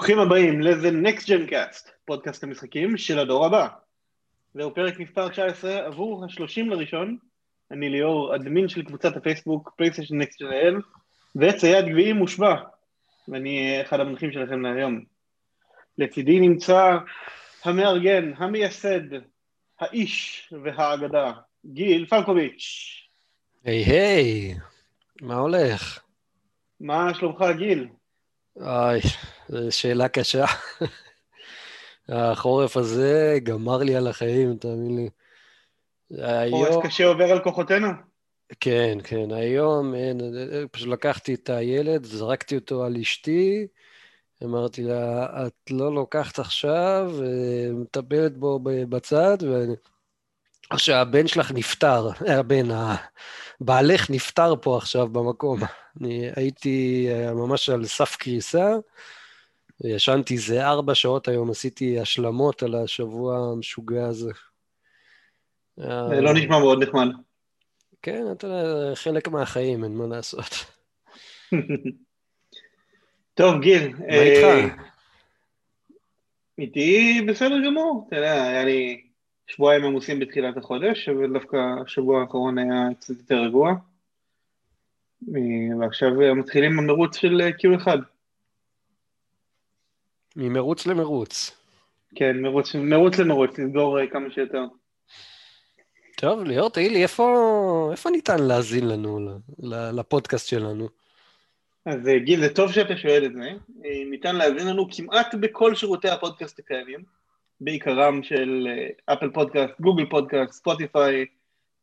ברוכים הבאים ל-The Next Gen Cast, פודקאסט המשחקים של הדור הבא. זהו פרק מספר 19 עבור ה-30 לראשון. אני ליאור, אדמין של קבוצת הפייסבוק פלייסטיישן נקסט ג'נאל, וצייד גביעי מושבע, ואני אחד המנחים שלכם להיום. לצידי נמצא המארגן, המייסד, האיש והאגדה, גיל פלקוביץ'. היי היי, מה הולך? מה שלומך, גיל? אוי, זו שאלה קשה. החורף הזה גמר לי על החיים, תאמין לי. חורף קשה עובר על כוחותינו? כן, כן, היום אין, פשוט לקחתי את הילד, זרקתי אותו על אשתי, אמרתי לה, את לא לוקחת עכשיו, מטפלת בו בצד, ו... או שהבן שלך נפטר, הבן, בעלך נפטר פה עכשיו במקום. אני הייתי אה, ממש על סף קריסה, ישנתי איזה ארבע שעות היום, עשיתי השלמות על השבוע המשוגע הזה. זה לא נשמע מאוד נחמד. כן, אתה יודע, חלק מהחיים, אין מה לעשות. טוב, גיל. מה איתך? אה, איתי בסדר גמור, אתה יודע, היה לי שבועיים עמוסים בתחילת החודש, אבל דווקא השבוע האחרון היה קצת יותר רגוע. ועכשיו מתחילים המרוץ של Q1. ממרוץ למרוץ. כן, מרוץ, מרוץ למרוץ, לסגור כמה שיותר. טוב, ליאור, תגיד לי, איפה, איפה ניתן להאזין לנו, לפודקאסט שלנו? אז גיל, זה טוב שאתה שואל את זה. ניתן להאזין לנו כמעט בכל שירותי הפודקאסט הקיימים. בעיקרם של Apple Podcast, Google Podcast, Spotify,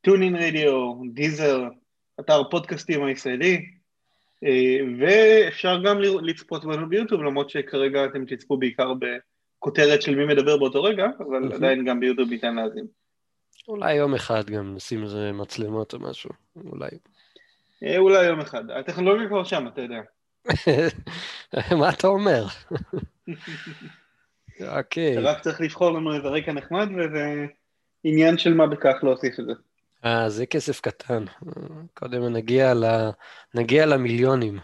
TuneIn Radio, Deezer, אתר פודקאסטים הישראלי, אה, ואפשר גם לצפות בנו ביוטיוב, למרות שכרגע אתם תצפו בעיקר בכותרת של מי מדבר באותו רגע, אבל עדיין גם ביוטיוב ניתן להאזין. אולי יום אחד גם נשים איזה מצלמות או משהו, אולי. אה, אולי יום אחד. הטכנולוגיה כבר שם, אתה יודע. מה אתה אומר? אוקיי. רק צריך לבחור לנו איזה רקע נחמד, וזה עניין של מה בכך להוסיף את זה. אה, זה כסף קטן. קודם נגיע, ל... נגיע למיליונים.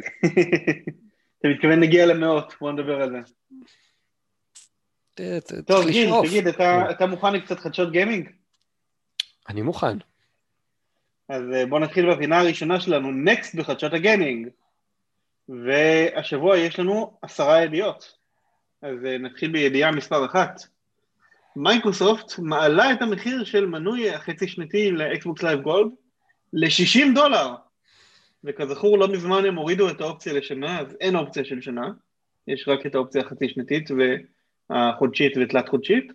אתה מתכוון נגיע למאות, בוא נדבר על זה. טוב, גיל, תגיד, אתה, אתה מוכן לקצת חדשות gaming? אני מוכן. אז אה, בוא נתחיל בפינה הראשונה שלנו, next בחדשות ה gaming. והשבוע יש לנו עשרה ידיעות. אז אה, נתחיל בידיעה מספר אחת. מייקרוסופט מעלה את המחיר של מנוי החצי שנתי ל Xbox Live Gold ל-60 דולר. וכזכור, לא מזמן הם הורידו את האופציה לשנה, אז אין אופציה של שנה, יש רק את האופציה החצי שנתית והחודשית ותלת חודשית.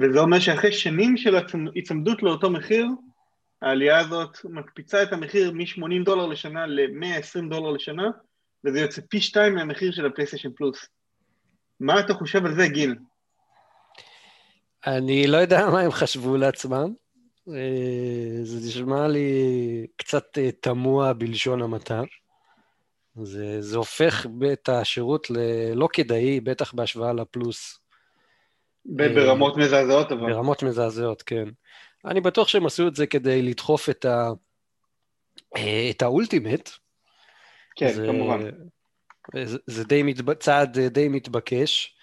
וזה אומר שאחרי שנים של היצמדות לאותו מחיר, העלייה הזאת מקפיצה את המחיר מ-80 דולר לשנה ל-120 דולר לשנה, וזה יוצא פי שתיים מהמחיר של הפלייסטיישן פלוס. מה אתה חושב על זה, גיל? אני לא יודע מה הם חשבו לעצמם. אה, זה נשמע לי קצת אה, תמוה בלשון המעטה. זה, זה הופך את השירות ללא כדאי, בטח בהשוואה לפלוס. ברמות מזעזעות אבל. ברמות מזעזעות, כן. אני בטוח שהם עשו את זה כדי לדחוף את, ה... אה, את האולטימט. כן, זה, כמובן. זה, זה די מתב... צעד די מתבקש.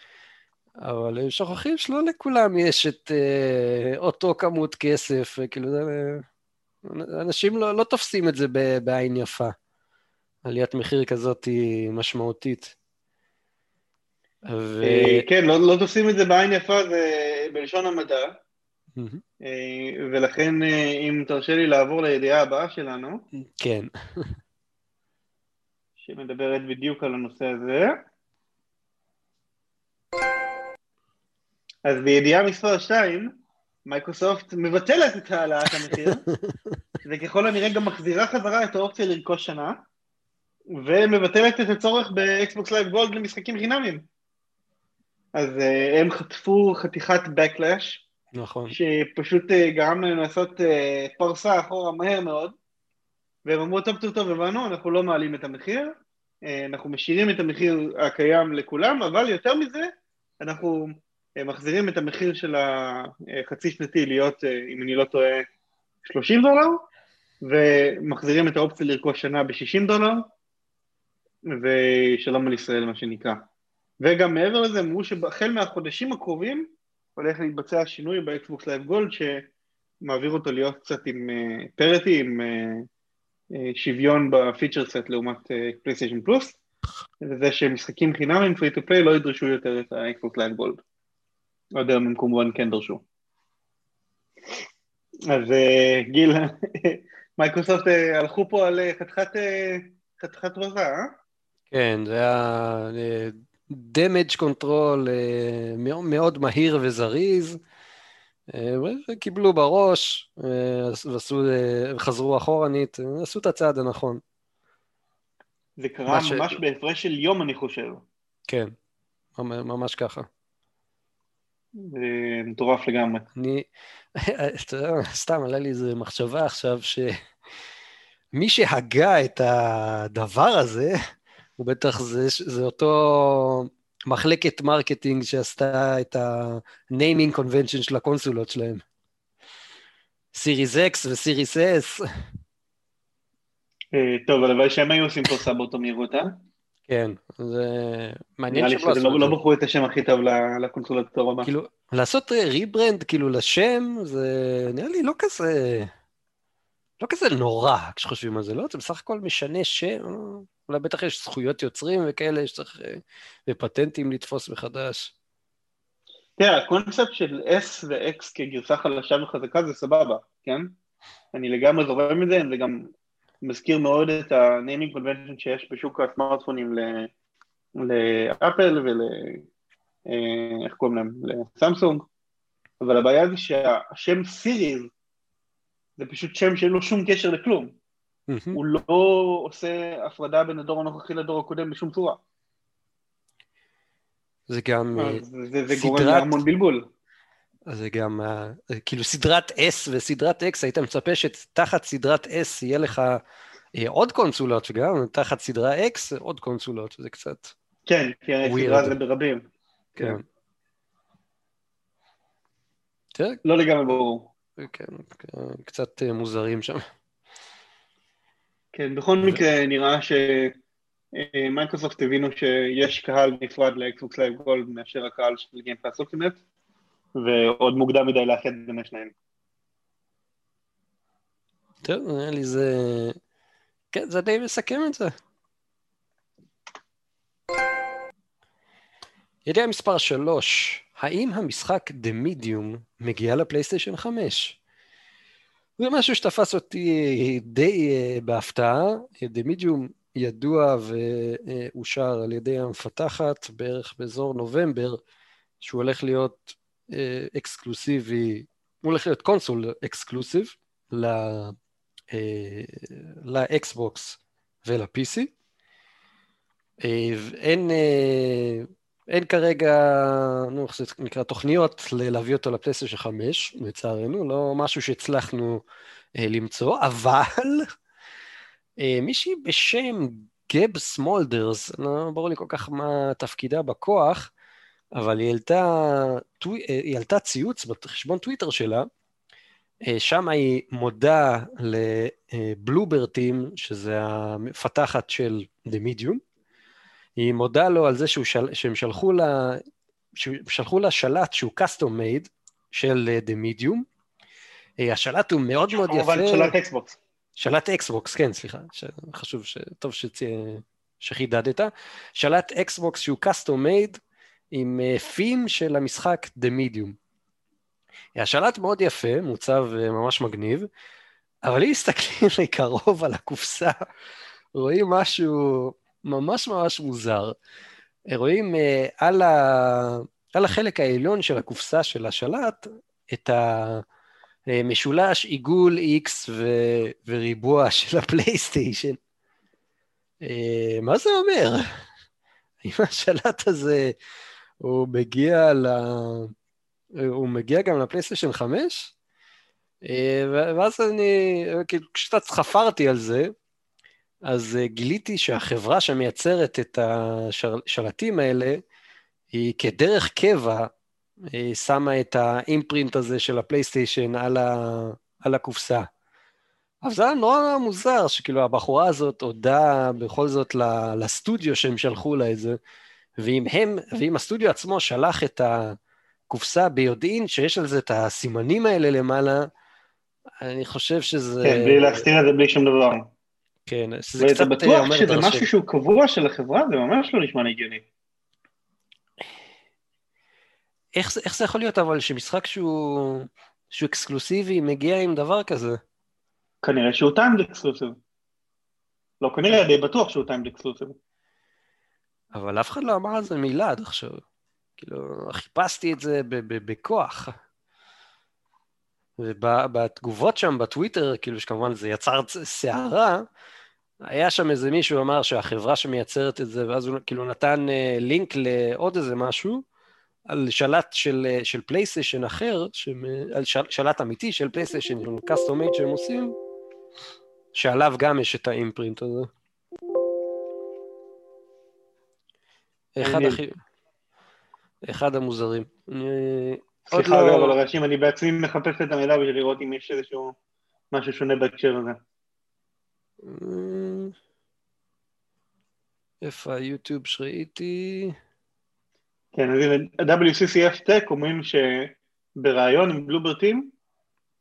אבל הם שוכחים שלא לכולם יש את אה, אותו כמות כסף, כאילו, אנשים לא, לא תופסים את זה בעין יפה. עליית מחיר כזאת היא משמעותית. ו... אה, כן, לא, לא תופסים את זה בעין יפה, זה בלשון המדע. אה, ולכן, אה, אם תרשה לי לעבור לידיעה הבאה שלנו. כן. שמדברת בדיוק על הנושא הזה. אז בידיעה מספר 2, מייקרוסופט מבטלת את העלאת המחיר, וככל הנראה גם מחזירה חזרה את האופציה לרכוש שנה, ומבטלת את הצורך ב Xbox Live Gold למשחקים חינמיים. אז אה, הם חטפו חתיכת backlash, נכון. שפשוט אה, גרם להם לעשות אה, פרסה אחורה מהר מאוד, והם אמרו, טוב, טוב, טוב, הבנו, אנחנו לא מעלים את המחיר, אה, אנחנו משאירים את המחיר הקיים לכולם, אבל יותר מזה, אנחנו מחזירים את המחיר של החצי שנתי להיות, אה, אם אני לא טועה, 30 דולר, ומחזירים את האופציה לרכוש שנה ב-60 דולר, ושלום על ישראל, מה שנקרא. וגם מעבר לזה, אמרו שהחל מהחודשים הקרובים הולך להתבצע שינוי ב Xbox Live Gold, שמעביר אותו להיות קצת עם parity, אה, עם אה, שוויון ב feature set לעומת PlayStation Plus, וזה שמשחקים חינמים free to play לא ידרשו יותר את ה Xbox Live Gold. עד היום הם כמובן כן דרשו. אז אה, גיל, מייקרוסופט אה, הלכו פה על חתיכת, אה, חתיכת רזה, אה? כן, זה היה damage control מאוד מהיר וזריז, וקיבלו בראש, ועשו, וחזרו אחורנית, עשו את הצעד הנכון. זה קרה ממש ש... בהפרש של יום, אני חושב. כן, ממש ככה. זה מטורף לגמרי. אני, אתה יודע, סתם עלה לי איזה מחשבה עכשיו, שמי שהגה את הדבר הזה, הוא בטח, זה, זה אותו מחלקת marketing שעשתה את ה-naming convention של הקונסולות שלהם. Series X ו Series S. טוב, הלוואי שהם היו עושים פה סאבות מהירות, אה? כן, זה מעניין שהם לא עשו לא, לא בחרו את השם הכי טוב לקונסולת הבא. כאילו, לעשות rebrand כאילו לשם, זה נראה לי לא כזה... לא כזה נורא כשחושבים על זה, לא? זה בסך הכל משנה שם, אולי בטח יש זכויות יוצרים וכאלה שצריך, אה, ופטנטים לתפוס מחדש. תראה, הקונספט של S ו-X כגרסה חלשה וחזקה זה סבבה, כן? אני לגמרי זורם מזה, זה גם מזכיר מאוד את ה-naming convention שיש בשוק הסמארטפונים לאפל ול... אה, איך קוראים להם? לסמסונג, אבל הבעיה זה שהשם סיריז זה פשוט שם שאין לו שום קשר לכלום. הוא לא עושה הפרדה בין הדור הנוכחי לדור הקודם בשום צורה. זה גם אה, זה, זה גורם להמון בלבול. זה גם, אה, כאילו סדרת S וסדרת X, היית מצפה שתחת סדרת S יהיה לך אה, עוד קונסולות, וגם תחת סדרה X עוד קונסולות, זה קצת... כן, כי הסדרה זה ברבים. כן. כן. לא לגמרי ברור. כן, קצת מוזרים שם. כן, בכל מקרה נראה שמייקרוסופט הבינו שיש קהל נפרד ל Xbox Live Gold מאשר הקהל של Game Pass Ultimate ועוד מוקדם מדי לאחד בין השניים. טוב, נראה לי זה... כן, זה די מסכם את זה. ידיעה מספר 3, האם המשחק The Medium מגיע לפלייסטיישן 5? זה משהו שתפס אותי די uh, בהפתעה. The Medium ידוע ואושר על ידי המפתחת בערך באזור נובמבר, שהוא הולך להיות אקסקלוסיבי, הוא הולך להיות console exclusive לאקסבוקס ול-PC. אין, אין כרגע, נו, איך זה נקרא, תוכניות להביא אותו לפלייסטיישן 5, לצערנו, לא משהו שהצלחנו אה, למצוא, אבל אה, מישהי בשם גב סמולדרס, לא ברור לי כל כך מה תפקידה בכוח, אבל היא העלתה, אה, היא העלתה ציוץ בחשבון טוויטר שלה, אה, שם היא מודה ל Bloober Team, אה, שזה המפתחת של The Medium, היא מודה לו על זה שהוא של, שהם שלחו לה, שלחו לה שלט שהוא custom made של uh, The Medium. השלט הוא מאוד מאוד יפה. כמובן שלט אקסבוקס. שלט אקסבוקס, כן, סליחה, ש... חשוב, ש... טוב שצ... שחידדת. שלט אקסבוקס שהוא custom made עם פים uh, של המשחק The Medium. השלט מאוד יפה, מוצב uh, ממש מגניב, אבל אם מסתכלים מקרוב על הקופסה, רואים משהו ממש ממש מוזר. רואים uh, על, ה... על החלק העליון של הקופסה של השלט את המשולש עיגול X ו... וריבוע של הפלייסטיישן. מה זה אומר? האם השלט הזה, הוא מגיע ל... הוא מגיע גם לפלייסטיישן 5? אה, ואז אני, כאילו, כשקצת חפרתי על זה, אז uh, גיליתי שהחברה שמייצרת את השלטים האלה, היא כדרך קבע היא שמה את האימפרינט הזה של הפלייסטיישן על, ה... על הקופסה. אבל זה היה נורא מוזר, שכאילו הבחורה הזאת הודה בכל זאת לסטודיו שהם שלחו לה את זה, ואם הם, ואם הסטודיו עצמו שלח את הקופסה ביודעין שיש על זה את הסימנים האלה למעלה, אני חושב שזה... כן, בלי להסתיר את זה בלי שום דבר. כן, שזה קצת אומר דרשי. ואתה בטוח שזה משהו שהוא קבוע של החברה? זה ממש לא נשמע הגיוני. איך, איך זה יכול להיות אבל שמשחק שהוא, שהוא אקסקלוסיבי מגיע עם דבר כזה? כנראה שהוא timed exclusive. לא כנראה, די בטוח שהוא timed exclusive. אבל אף אחד לא אמר על זה מילה עד עכשיו. כאילו, חיפשתי את זה בכוח. ובתגובות שם בטוויטר, כאילו שכמובן זה יצר סערה, היה שם איזה מישהו אמר שהחברה שמייצרת את זה, ואז הוא כאילו נתן uh, לינק לעוד איזה משהו, על שלט של, uh, של פלייסטיישן אחר, שמ, על של, שלט אמיתי של פלייסטיישן, custom made שהם עושים, שעליו גם יש את ה imprint הזה. אחד, הכי... אחד המוזרים. סליחה, לא... אגב, על הרעשים, אני בעצמי מחפש את המידע בשביל לראות אם יש איזשהו משהו שונה בהקשר הזה. אה, איפה היוטיוב שראיתי? כן, אז הנה, WCCF Tech אומרים שבריאיון עם Bloober Team,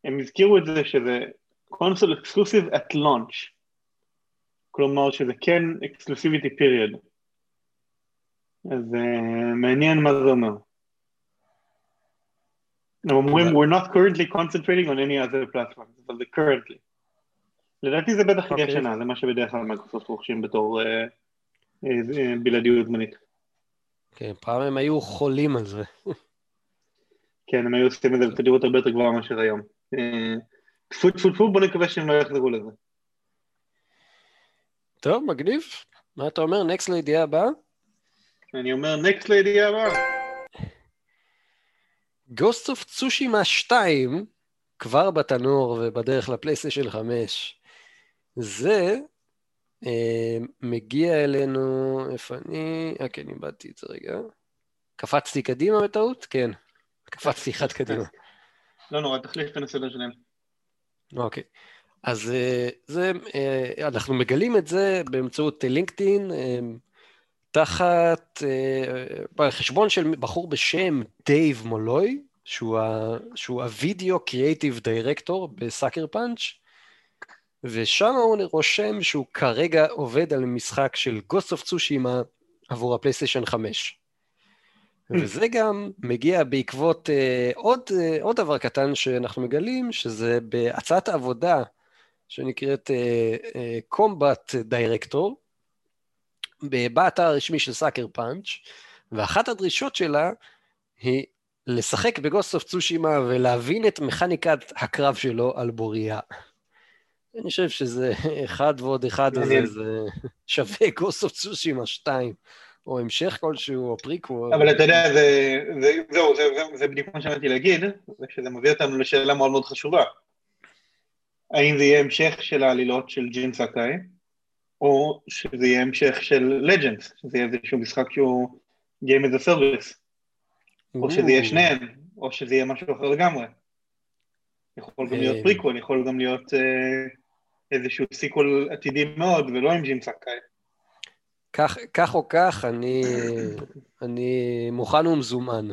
הם הזכירו את זה שזה console exclusive at launch. כלומר שזה כן exclusivity period. אז uh, מעניין מה זה אומר. הם אומרים, we're not currently concentrating on any other platforms, אבל זה currently. לדעתי זה בטח יהיה שנה, זה מה שבדרך כלל מייקרוסופט רוכשים בתור אה, אה, בלעדיות זמנית. כן, פעם הם היו חולים על זה. כן, הם היו עושים את זה בתדירות הרבה יותר גבוהה מאשר היום. טפו טפו טפו, בוא נקווה שהם לא יחזרו לזה. טוב, מגניב. מה אתה אומר? next לידיעה הבאה? אני אומר next לידיעה הבאה. Ghost of Tsushima 2 כבר בתנור ובדרך לפלייסטיישן 5. זה אה, מגיע אלינו, איפה אני? אה, כן, איבדתי את זה רגע. קפצתי קדימה בטעות? כן. קפצתי אחד קדימה. לא נורא, תחליף את הסדר שלהם. אוקיי. אז אה, זה, אה, אנחנו מגלים את זה באמצעות לינקדאין, אה, תחת uh, חשבון של בחור בשם דייב מולוי, שהוא, ה, שהוא ה video creative director ב Sucker Punch, ושם הוא רושם שהוא כרגע עובד על משחק של Ghost of Tsushima עבור הפלייסטיישן 5. וזה גם מגיע בעקבות uh, עוד, uh, עוד דבר קטן שאנחנו מגלים, שזה בהצעת עבודה שנקראת combat uh, director, uh, באתר הרשמי של Sucker Punch, ואחת הדרישות שלה היא לשחק ב Ghost of Tsushima ולהבין את מכניקת הקרב שלו על בוריה. אני חושב שזה אחד ועוד אחד הזה, זה שווה Ghost of Tsushima 2, או המשך כלשהו, או פריקוול. אבל אתה יודע, זה, זה, זהו, זה, זה, זה בדיוק מה שעמדתי להגיד, ושזה מביא אותנו לשאלה מאוד מאוד חשובה. האם זה יהיה המשך של העלילות של ג'ין סאקאי, או שזה יהיה המשך של Legends, שזה יהיה איזשהו משחק שהוא Game as a Service, או שזה יהיה שניהם, או שזה יהיה משהו אחר לגמרי. יכול גם להיות פריקוול, יכול גם להיות אה, איזשהו sequel עתידי מאוד, ולא עם ג'ין סאקאי. כך, כך או כך, אני, אני מוכן ומזומן.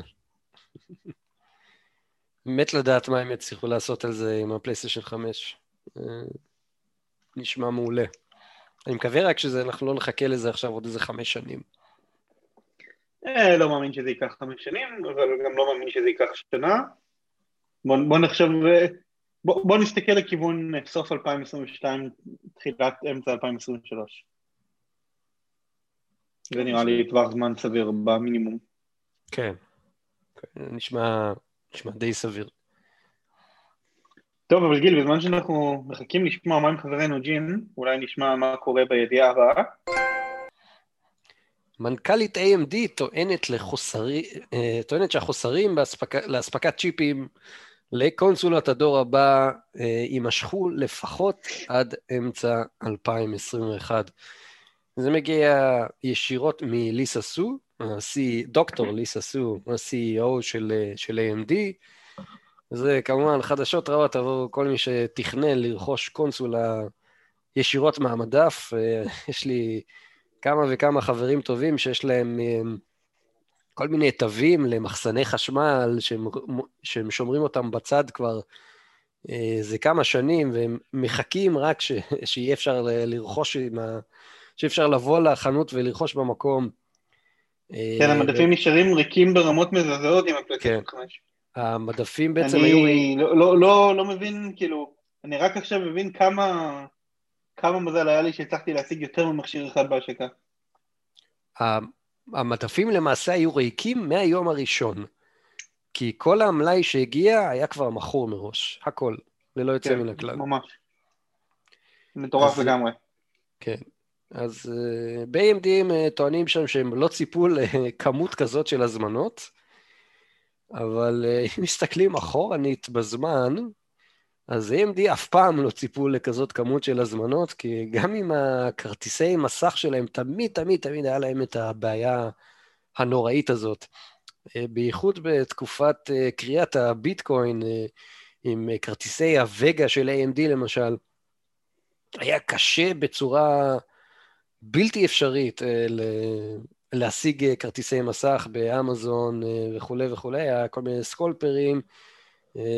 מת לדעת מה הם יצליחו לעשות על זה עם הפלייסטיישן 5. אה, נשמע מעולה. אני מקווה רק שאנחנו לא נחכה לזה עכשיו עוד איזה חמש שנים. אה, לא מאמין שזה ייקח חמש שנים, אבל גם לא מאמין שזה ייקח שנה. בוא, בוא נחשב, בוא, בוא נסתכל לכיוון סוף 2022, תחילת אמצע 2023. זה נראה לי טווח זמן סביר במינימום. כן, נשמע, נשמע די סביר. טוב, אבל גיל, בזמן שאנחנו מחכים לשמוע מה עם חברנו ג'ין, אולי נשמע מה קורה בידיעה הבאה. מנכ"לית AMD טוענת, לחוסרי, אה, טוענת שהחוסרים באספק, לאספקת צ'יפים לקונסולת הדור הבא אה, יימשכו לפחות עד אמצע 2021. זה מגיע ישירות מליסה סו, דוקטור ליסה סו, ה-CEO של, אה, של AMD, זה כמובן חדשות רעות עבור כל מי שתכנן לרכוש קונסולה ישירות מהמדף. אה, יש לי כמה וכמה חברים טובים שיש להם אה, כל מיני תווים למחסני חשמל שהם, שהם שומרים אותם בצד כבר זה כמה שנים, והם מחכים רק ש, שיהיה אפשר לרכוש, עם ה, שאפשר לבוא לחנות ולרכוש במקום. כן, המדפים נשארים ריקים ברמות מזעזעות עם הפלייסטיישן כן. 5. המדפים בעצם היו... אני לא, לא, לא, לא מבין, כאילו, אני רק עכשיו מבין כמה, כמה מזל היה לי שהצלחתי להשיג יותר ממכשיר אחד בהשקה. המדפים למעשה היו ריקים מהיום הראשון, כי כל המלאי שהגיע היה כבר מכור מראש, הכל, ללא יוצא כן, מן הכלל. ממש. מטורף לגמרי. כן. אז uh, אה, ב-AMD הם uh, טוענים שם שהם לא ציפו לכמות כזאת של הזמנות, אבל uh, אם מסתכלים אחורנית בזמן, אז AMD אף פעם לא ציפו לכזאת כמות של הזמנות, כי גם עם הכרטיסי מסך שלהם, תמיד תמיד תמיד היה להם את הבעיה הנוראית הזאת. בייחוד בתקופת קריאת הביטקוין, עם כרטיסי הווגה של AMD למשל, היה קשה בצורה בלתי אפשרית להשיג כרטיסי מסך באמזון וכולי וכולי, היה כל מיני סקאלפרים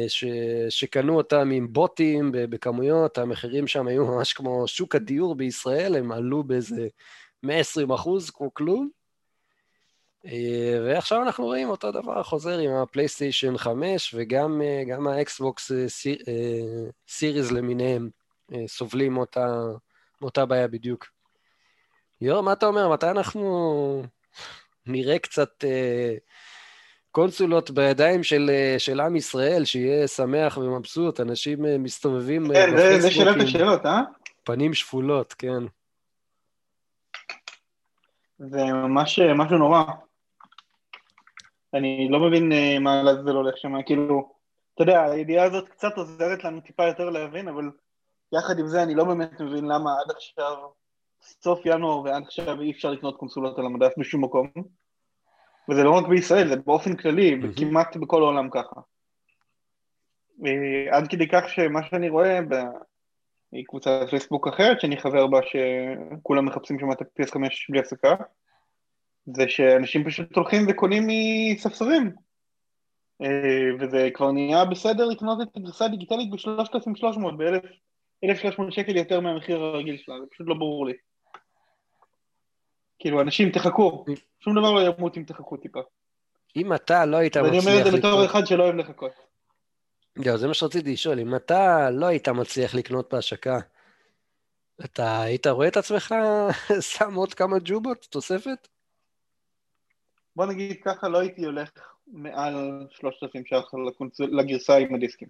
ש, שקנו אותם עם בוטים בכמויות, המחירים שם היו ממש כמו שוק הדיור בישראל, הם עלו באיזה 120 אחוז, כמו כלום. ועכשיו אנחנו רואים אותו דבר חוזר עם הפלייסטיישן 5 וגם האקסבוקס סיריז למיניהם סובלים מאותה, מאותה בעיה בדיוק. ליאור, מה אתה אומר? מתי אנחנו נראה קצת אה, קונסולות בידיים של, אה, של עם ישראל, שיהיה שמח ומבסוט, אנשים אה, מסתובבים כן, בפייסבוק זה שאלת השאלות, אה? פנים שפולות, כן. זה ממש משהו נורא. אני לא מבין מה לעזאזל הולך שם, כאילו, אתה יודע, הידיעה הזאת קצת עוזרת לנו טיפה יותר להבין, אבל יחד עם זה אני לא באמת מבין למה עד עכשיו, סוף ינואר ועד עכשיו אי אפשר לקנות קונסולות על המדף בשום מקום. וזה לא רק בישראל, זה באופן כללי, mm-hmm. כמעט בכל העולם ככה. עד כדי כך שמה שאני רואה בקבוצת פייסבוק אחרת שאני חבר בה, שכולם מחפשים שם את ה-PS5 בלי הפסקה, זה שאנשים פשוט הולכים וקונים מספסרים. אה, וזה כבר נהיה בסדר לקנות את הגרסה הדיגיטלית ב-3,300, ב-1,300 שקל יותר מהמחיר הרגיל שלה, זה פשוט לא ברור לי. כאילו, אנשים, תחכו, שום דבר לא ימות אם תחכו טיפה. אם אתה לא היית מצליח... ואני אומר את זה בתור אחד שלא אוהב לחכות. לא, זה מה שרציתי לשאול, אם אתה לא היית מצליח לקנות בהשקה, אתה היית רואה את עצמך שם עוד כמה ג'ובות, תוספת? בוא נגיד ככה, לא הייתי הולך מעל 3,000 ש"ח לגרסה עם הדיסקים.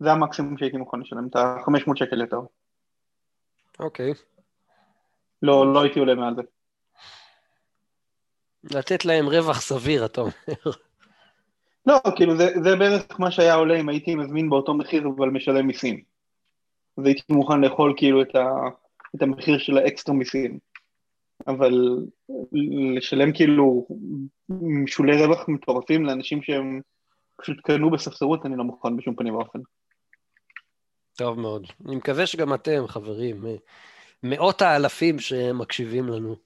זה המקסימום שהייתי מוכן לשלם, את ה-500 שקל יותר. אוקיי. לא, לא הייתי עולה מעל זה. לתת להם רווח סביר, אתה אומר. לא, כאילו זה, זה בערך מה שהיה עולה אם הייתי מזמין באותו מחיר אבל משלם מיסים. אז הייתי מוכן לאכול כאילו את, ה, את המחיר של האקסטרה מיסים. אבל לשלם כאילו שולי רווח מטורפים לאנשים שהם פשוט קנו בספסרות, אני לא מוכן בשום פנים ואופן. טוב מאוד. אני מקווה שגם אתם, חברים, מאות האלפים שמקשיבים לנו.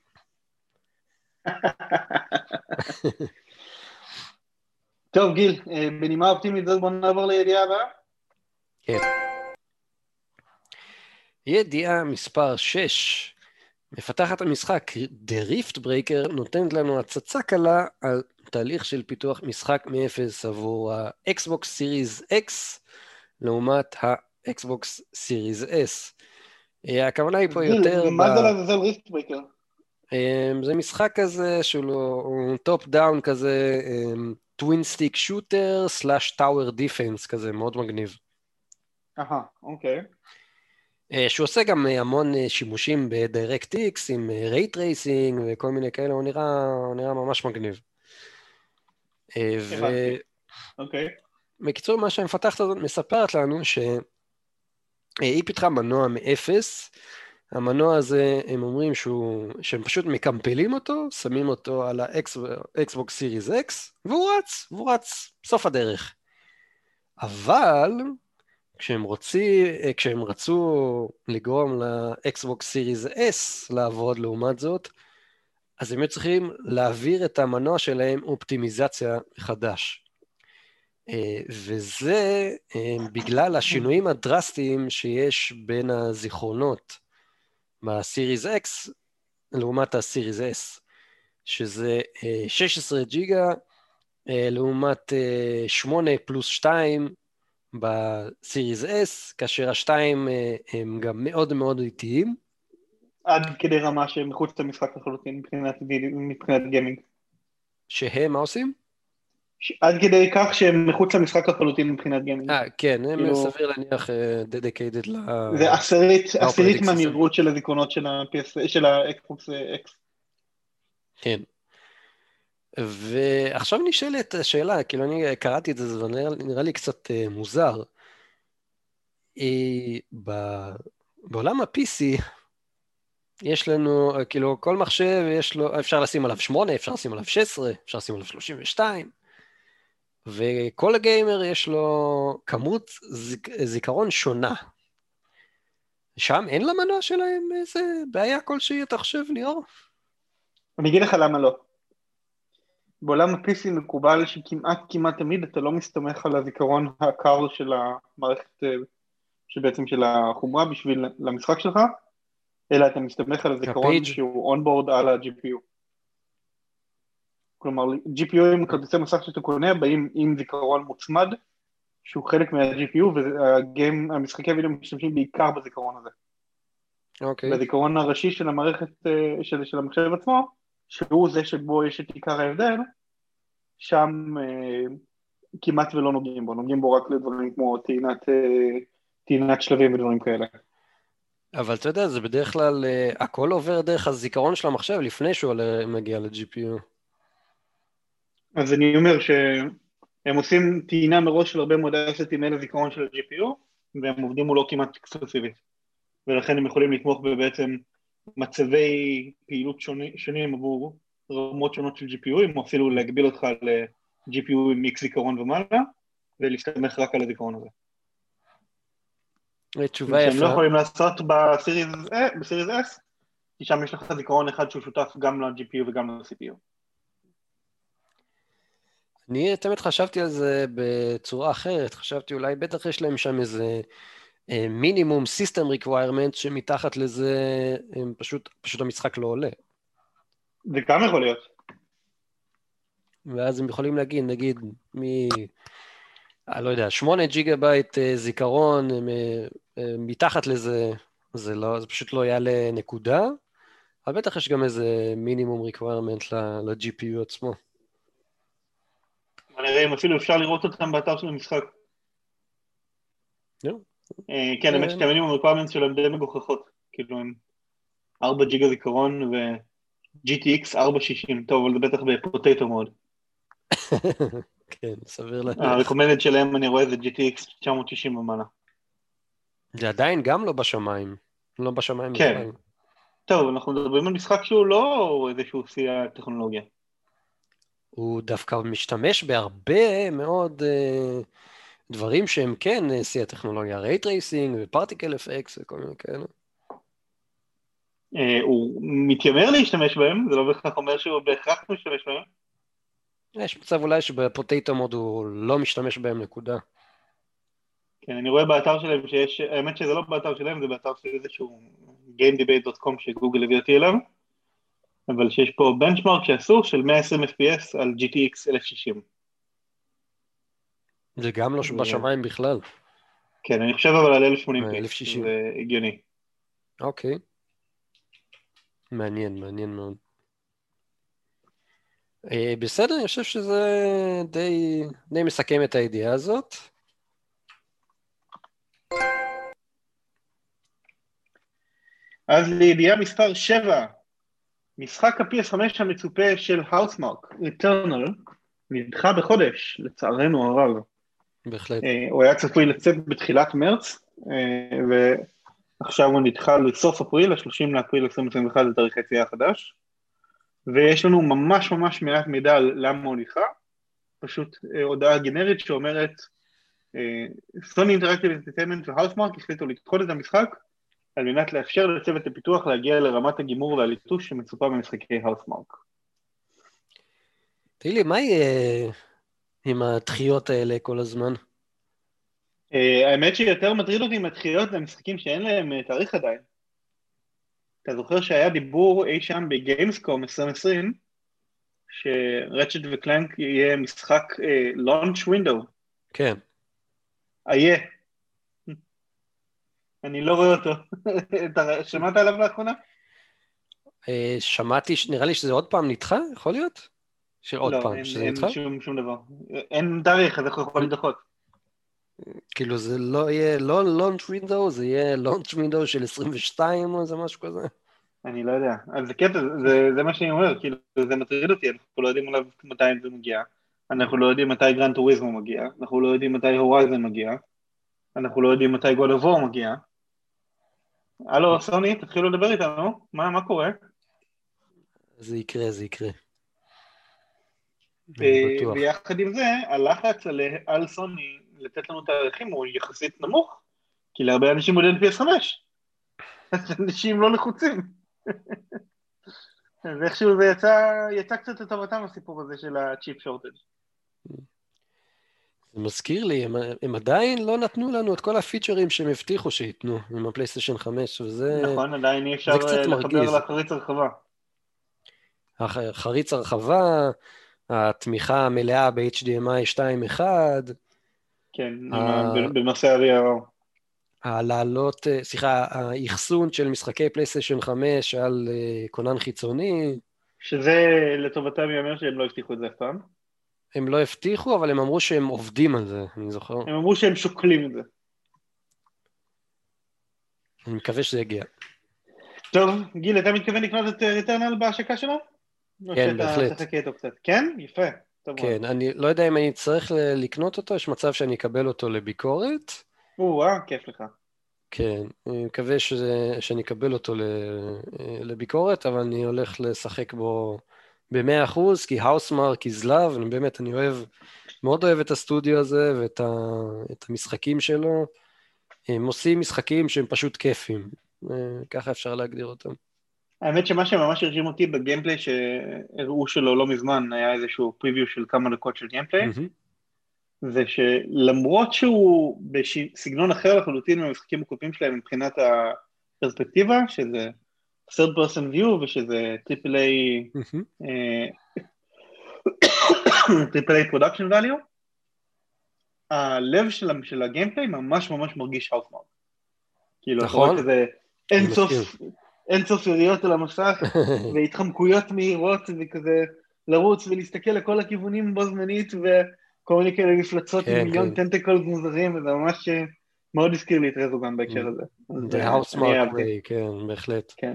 טוב, גיל, אה, בנימה אופטימית זאת בוא נעבור לידיעה הבאה. כן. ידיעה מספר 6. מפתחת המשחק The Rift Breaker נותנת לנו הצצה קלה על תהליך של פיתוח משחק מאפס עבור ה-Xbox Series X לעומת ה-Xbox Series S. אה, הכוונה היא פה יותר... מה זה לעזאזל Riftbreaker? זה משחק כזה שהוא top down כזה, twin stick shooter slash tower defense כזה, מאוד מגניב. אהה, אוקיי. אה, שהוא עושה גם אה, המון שימושים ב-DirectX עם ray tracing וכל מיני כאלה, הוא נראה, הוא נראה ממש מגניב. ו... אוקיי. בקיצור, מה שהמפתחת הזאת מספרת לנו, ש... היא פיתחה מנוע מאפס, המנוע הזה, הם אומרים שהוא, שהם פשוט מקמפלים אותו, שמים אותו על ה-Xbox Series X, והוא רץ, והוא רץ, סוף הדרך. אבל כשהם, רוצי, כשהם רצו לגרום לאקסבוקס סיריס S לעבוד לעומת זאת, אז הם היו צריכים להעביר את המנוע שלהם אופטימיזציה מחדש. אה, וזה אה, בגלל השינויים הדרסטיים שיש בין הזיכרונות בסיריס X לעומת הסיריס S, שזה 16 אה, ג'יגה לעומת 8 פלוס 2 בסיריס S, כאשר השתיים הם גם מאוד מאוד איטיים. עד כדי רמה שהם מחוץ למשחק לחלוטין מבחינת, מבחינת גיימינג. שהם, מה עושים? עד כדי כך שהם מחוץ למשחק לחלוטין מבחינת גיימינג. אה, כן, הם כאילו... סביר להניח dedicated ל... זה עשירית, עשירית מהמהירות של הזיכרונות של ה-PS, של האקסבוקס אקס. כן. ועכשיו נשאלת השאלה, כאילו אני קראתי את זה, זה נראה לי קצת אה, מוזר. אה, בעולם ה-PC, יש לנו, כאילו, כל מחשב, יש לו, אפשר לשים עליו 8, אפשר לשים עליו 16, אפשר לשים עליו 32, וכל הגיימר יש לו כמות זיק, זיכרון שונה. שם אין למנוע שלהם איזה בעיה כלשהי, אתה חושב, ליאור? אני אגיד לך למה לא. בעולם ה-PC מקובל שכמעט כמעט תמיד אתה לא מסתמך על הזיכרון הקר של המערכת, אה, שבעצם של החומרה בשביל למשחק שלך, אלא אתה מסתמך על הזיכרון שהוא אונבורד על ה-GPU. כלומר, GPU עם כרטיסי מסך שאתה קונה באים עם זיכרון מוצמד, שהוא חלק מה-GPU, והמשחקי וידאו משתמשים בעיקר בזיכרון הזה. אוקיי. Okay. בזיכרון הראשי של המערכת, אה, של, של המחשב עצמו, שהוא זה שבו יש את עיקר ההבדל, שם אה, כמעט ולא נוגעים בו, נוגעים בו רק לדברים כמו טעינת, אה, טעינת שלבים ודברים כאלה. אבל אתה יודע, זה בדרך כלל, הכל עובר דרך הזיכרון של המחשב לפני שהוא מגיע ל-GPU. אז אני אומר שהם עושים טעינה מראש של הרבה מאוד אסטים אל הזיכרון של ה-GPU, והם עובדים מולו כמעט אקסקלוסיבית. ולכן הם יכולים לתמוך בבעצם מצבי פעילות שונים, שונים עבור רמות שונות של GPU, או אפילו להגביל אותך ל-GPU עם X זיכרון ומעלה, ולהסתמך רק על הזיכרון הזה. תשובה יפה. שהם לא יכולים לעשות בסיריז S, כי שם יש לך זיכרון אחד שהוא שותף גם ל-GPU וגם ל-CPU. אני תמיד חשבתי על זה בצורה אחרת, חשבתי אולי בטח יש להם שם איזה minimum system requirement שמתחת לזה הם פשוט, פשוט המשחק לא עולה. זה גם יכול להיות. ואז הם יכולים להגיד, נגיד, מ... אני לא יודע, 8 ג'יגה בייט אה, זיכרון, אה, אה, מתחת לזה, זה, לא, זה פשוט לא יעלה נקודה, אבל בטח יש גם איזה minimum requirement ל-GPU עצמו. נראה אם אפילו אפשר לראות אותם באתר של המשחק. כן, האמת שה-minimum requirement שלהם די מגוחכות, כאילו הם 4 ג'יגה זיכרון ו-GTX 460, טוב, אבל זה בטח ב-potato mode. כן, סביר להניח. ה-recommended שלהם, אני רואה, זה GTX 960 ומעלה. זה עדיין גם לא בשמיים. לא בשמיים כן. טוב, אנחנו מדברים על משחק שהוא לא איזשהו שיא הטכנולוגיה. הוא דווקא משתמש בהרבה מאוד uh, דברים שהם כן אה, שיא הטכנולוגיה, ray tracing ו-particle effects וכל מיני כאלה. Uh, הוא מתיימר להשתמש בהם, זה לא בהכרח אומר שהוא בהכרח משתמש בהם. יש מצב אולי שב-potato mode הוא לא משתמש בהם נקודה. כן, אני רואה באתר שלהם שיש, האמת שזה לא באתר שלהם, זה באתר של איזשהו gamedebate.com שגוגל הביא אותי אליו, אבל שיש פה benchmark שעשו של 120 FPS על GTX 1060. זה גם לא בשמיים בכלל. כן, אני חושב אבל על 1080 1060. זה הגיוני. אוקיי. מעניין, מעניין מאוד. אה, בסדר, אני חושב שזה די, די מסכם את הידיעה הזאת. אז לידיעה מספר 7, משחק ה-PS5 המצופה של האוסמרק, Eternal, נדחה בחודש, לצערנו הרב. בהחלט. אה, הוא היה צפוי לצאת בתחילת מרץ, אה, ועכשיו הוא נדחה לסוף אפריל, ה-30 לאפריל 2021 זה תאריך היציאה החדש. ויש לנו ממש ממש מעט מידע על למה הוא נדחה, פשוט אה, הודעה גנרית שאומרת Sony Interactive Entertainment ו-Housemarque החליטו לדחות את המשחק על מנת לאפשר לצוות הפיתוח להגיע לרמת הגימור והליטוש שמצופה במשחקי Housemarque. תגיד לי, מה יהיה עם הדחיות האלה כל הזמן? אה, האמת שיותר מטריד אותי עם הדחיות למשחקים שאין להם אה, תאריך עדיין. אתה זוכר שהיה דיבור אי שם בגיימסקום 2020, שרצ'ט וקלנק יהיה משחק לונץ' uh, ווינדו. כן. איה. אני לא רואה אותו. שמעת עליו לאחרונה? אה, שמעתי, נראה לי שזה עוד פעם נדחה, יכול להיות? שעוד לא, פעם, אין, שזה אין נדחה? שום, שום דבר. אין תאריך, אז איך הוא יכול לדחות? כאילו זה לא יהיה לא launch window, זה יהיה launch window של 22 או איזה משהו כזה. אני לא יודע. אז זה קטע, זה, זה מה שאני אומר, כאילו, זה מטריד אותי, אנחנו לא יודעים עליו מתי זה מגיע. אנחנו לא יודעים מתי Gran Turismo מגיע, אנחנו לא יודעים מתי Horizon מגיע, אנחנו לא יודעים מתי War מגיע. הלו, סוני, תתחילו לדבר איתנו, מה, מה קורה? זה יקרה, זה יקרה. בטוח. ויחד עם זה, הלחץ על, על סוני לתת לנו תאריכים הוא יחסית נמוך, כי להרבה אנשים עוד אין PS5, אז אנשים לא לחוצים. אז איכשהו זה יצא, יצא קצת לטובתם הסיפור הזה של הצ'יפ שורטג'. זה מזכיר לי, הם, הם עדיין לא נתנו לנו את כל הפיצ'רים שהם הבטיחו שייתנו עם הפלייסטיישן 5, וזה... נכון, עדיין אי אפשר אה, מרגיז. לחבר לחריץ הרחבה. חריץ הרחבה, התמיכה המלאה ב-HDMI 2.1, כן, ה- בנושא ה-VRR. הלעלות, אה, סליחה, האחסון של משחקי פלייסטיישן 5 על אה, כונן חיצוני, שזה לטובתם ייאמר שהם לא הבטיחו את זה אף פעם. הם לא הבטיחו, אבל הם אמרו שהם עובדים על זה, אני זוכר. הם אמרו שהם שוקלים את זה. אני מקווה שזה יגיע. טוב, גיל, אתה מתכוון לקנות את ריטרנל בהשקה שלו? או כן, שאתה בהחלט. תחכה איתו קצת. כן? יפה. טוב מאוד. כן, אני לא יודע אם אני צריך לקנות אותו, יש מצב שאני אקבל אותו לביקורת. או-אה, כיף לך. כן, אני מקווה שזה, שאני אקבל אותו ל, לביקורת, אבל אני הולך לשחק בו במאה אחוז, כי Housemarque is love, אני באמת, אני אוהב, מאוד אוהב את הסטודיו הזה ואת ה, את המשחקים שלו. הם עושים משחקים שהם פשוט כיפים, אה, ככה אפשר להגדיר אותם. האמת שמה שממש הרשים אותי ב-gameplay שהראו שלו לא מזמן, היה איזשהו preview של כמה דקות של gameplay, מהמם. זה שלמרות שהוא בסגנון אחר לחלוטין מהמשחקים הקודמים שלהם מבחינת הפרספקטיבה, שזה third person view ושזה triple A. triple A production value, הלב של, של ה-gameplay ממש ממש מרגיש Housemarque. כאילו, אתה נכון. רואה כזה אין אני סוף, מסכים. אין סוף יריות על המסך, והתחמקויות מהירות, וכזה לרוץ ולהסתכל לכל הכיוונים בו זמנית, וכל מיני כאלה מפלצות כן, עם מיליון כן. טנטקולס מוזרים, וזה ממש אה, מאוד הזכיר לי את Resogun בהקשר הזה. אז, The אה. Way, כן, בהחלט. כן.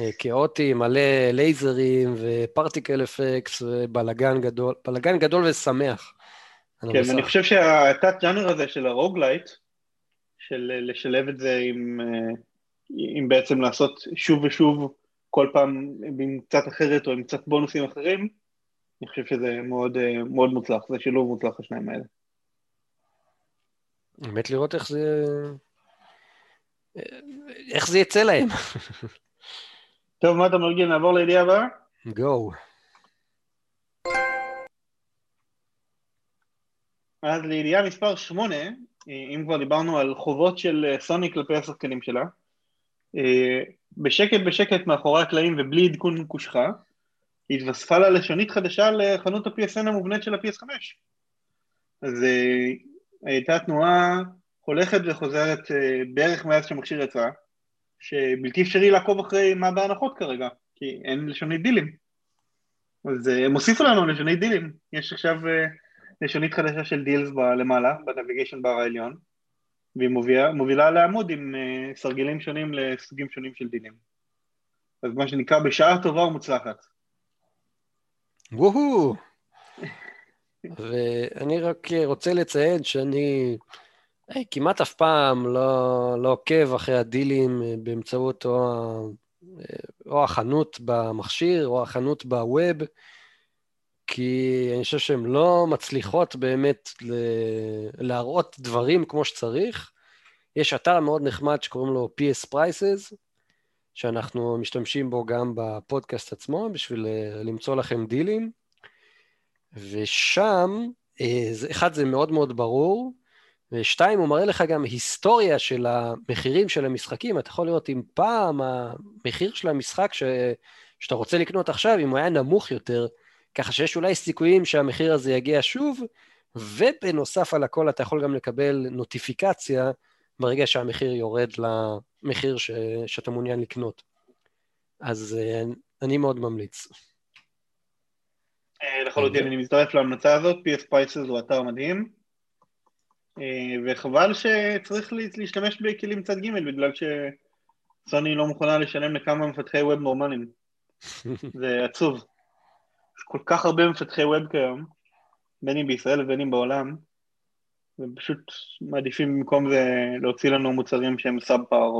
אה, כאוטי, מלא לייזרים ו particle effects ובלאגן גדול, בלאגן גדול ושמח. כן, המסך. ואני חושב שהתת ז'אנר הזה של ה roguelite, של לשלב את זה עם, אה, עם בעצם לעשות שוב ושוב כל פעם עם קצת אחרת או עם קצת בונוסים אחרים, אני חושב שזה מאוד, אה, מאוד מוצלח, זה שילוב מוצלח השניים האלה. באמת לראות איך זה... איך זה יצא להם. טוב, מה אתה מרגיל? נעבור לידיעה הבאה? גו. אז לידיעה מספר 8, אם כבר דיברנו על חובות של אה, סוני כלפי השחקנים שלה, אה, בשקט בשקט מאחורי הקלעים ובלי עדכון קושחה, התווספה לה לשונית חדשה לחנות ה-PSN המובנית של ה-PS5. אז אה, הייתה תנועה הולכת וחוזרת בערך מאז שהמכשיר יצא, שבלתי אפשרי לעקוב אחרי מה בהנחות כרגע, כי אין לשונית דילים. אז אה, הם הוסיפו לנו לשונית דילים, יש עכשיו אה, לשונית חדשה של דילס למעלה, בנביגיישן בר העליון, והיא מובילה, מובילה לעמוד עם אה, סרגלים שונים לסוגים שונים של דילים. אז מה שנקרא בשעה טובה ומוצלחת. וואו. ואני רק רוצה לציין שאני אה, כמעט אף פעם לא, לא עוקב אחרי הדילים אה, באמצעות או, אה, או החנות במכשיר או החנות בווב. כי אני חושב שהן לא מצליחות באמת להראות דברים כמו שצריך. יש אתר מאוד נחמד שקוראים לו PS Prices, שאנחנו משתמשים בו גם בפודקאסט עצמו בשביל למצוא לכם דילים. ושם, אחד, זה מאוד מאוד ברור, ושתיים, הוא מראה לך גם היסטוריה של המחירים של המשחקים. אתה יכול לראות אם פעם המחיר של המשחק ש... שאתה רוצה לקנות עכשיו, אם הוא היה נמוך יותר, ככה שיש אולי סיכויים שהמחיר הזה יגיע שוב, ובנוסף על הכל אתה יכול גם לקבל נוטיפיקציה ברגע שהמחיר יורד למחיר ש... שאתה מעוניין לקנות. אז אה, אני מאוד ממליץ. אה, לחלוטין, אני מצטרף להמלצה הזאת, PS Prices הוא אתר מדהים, וחבל שצריך להשתמש בכלים צד ג' בגלל שסוני לא מוכנה לשלם לכמה מפתחי ווב נורמליים. זה עצוב. יש כל כך הרבה מפתחי ווב כיום, בין אם בישראל ובין אם בעולם, ופשוט מעדיפים במקום זה להוציא לנו מוצרים שהם sub par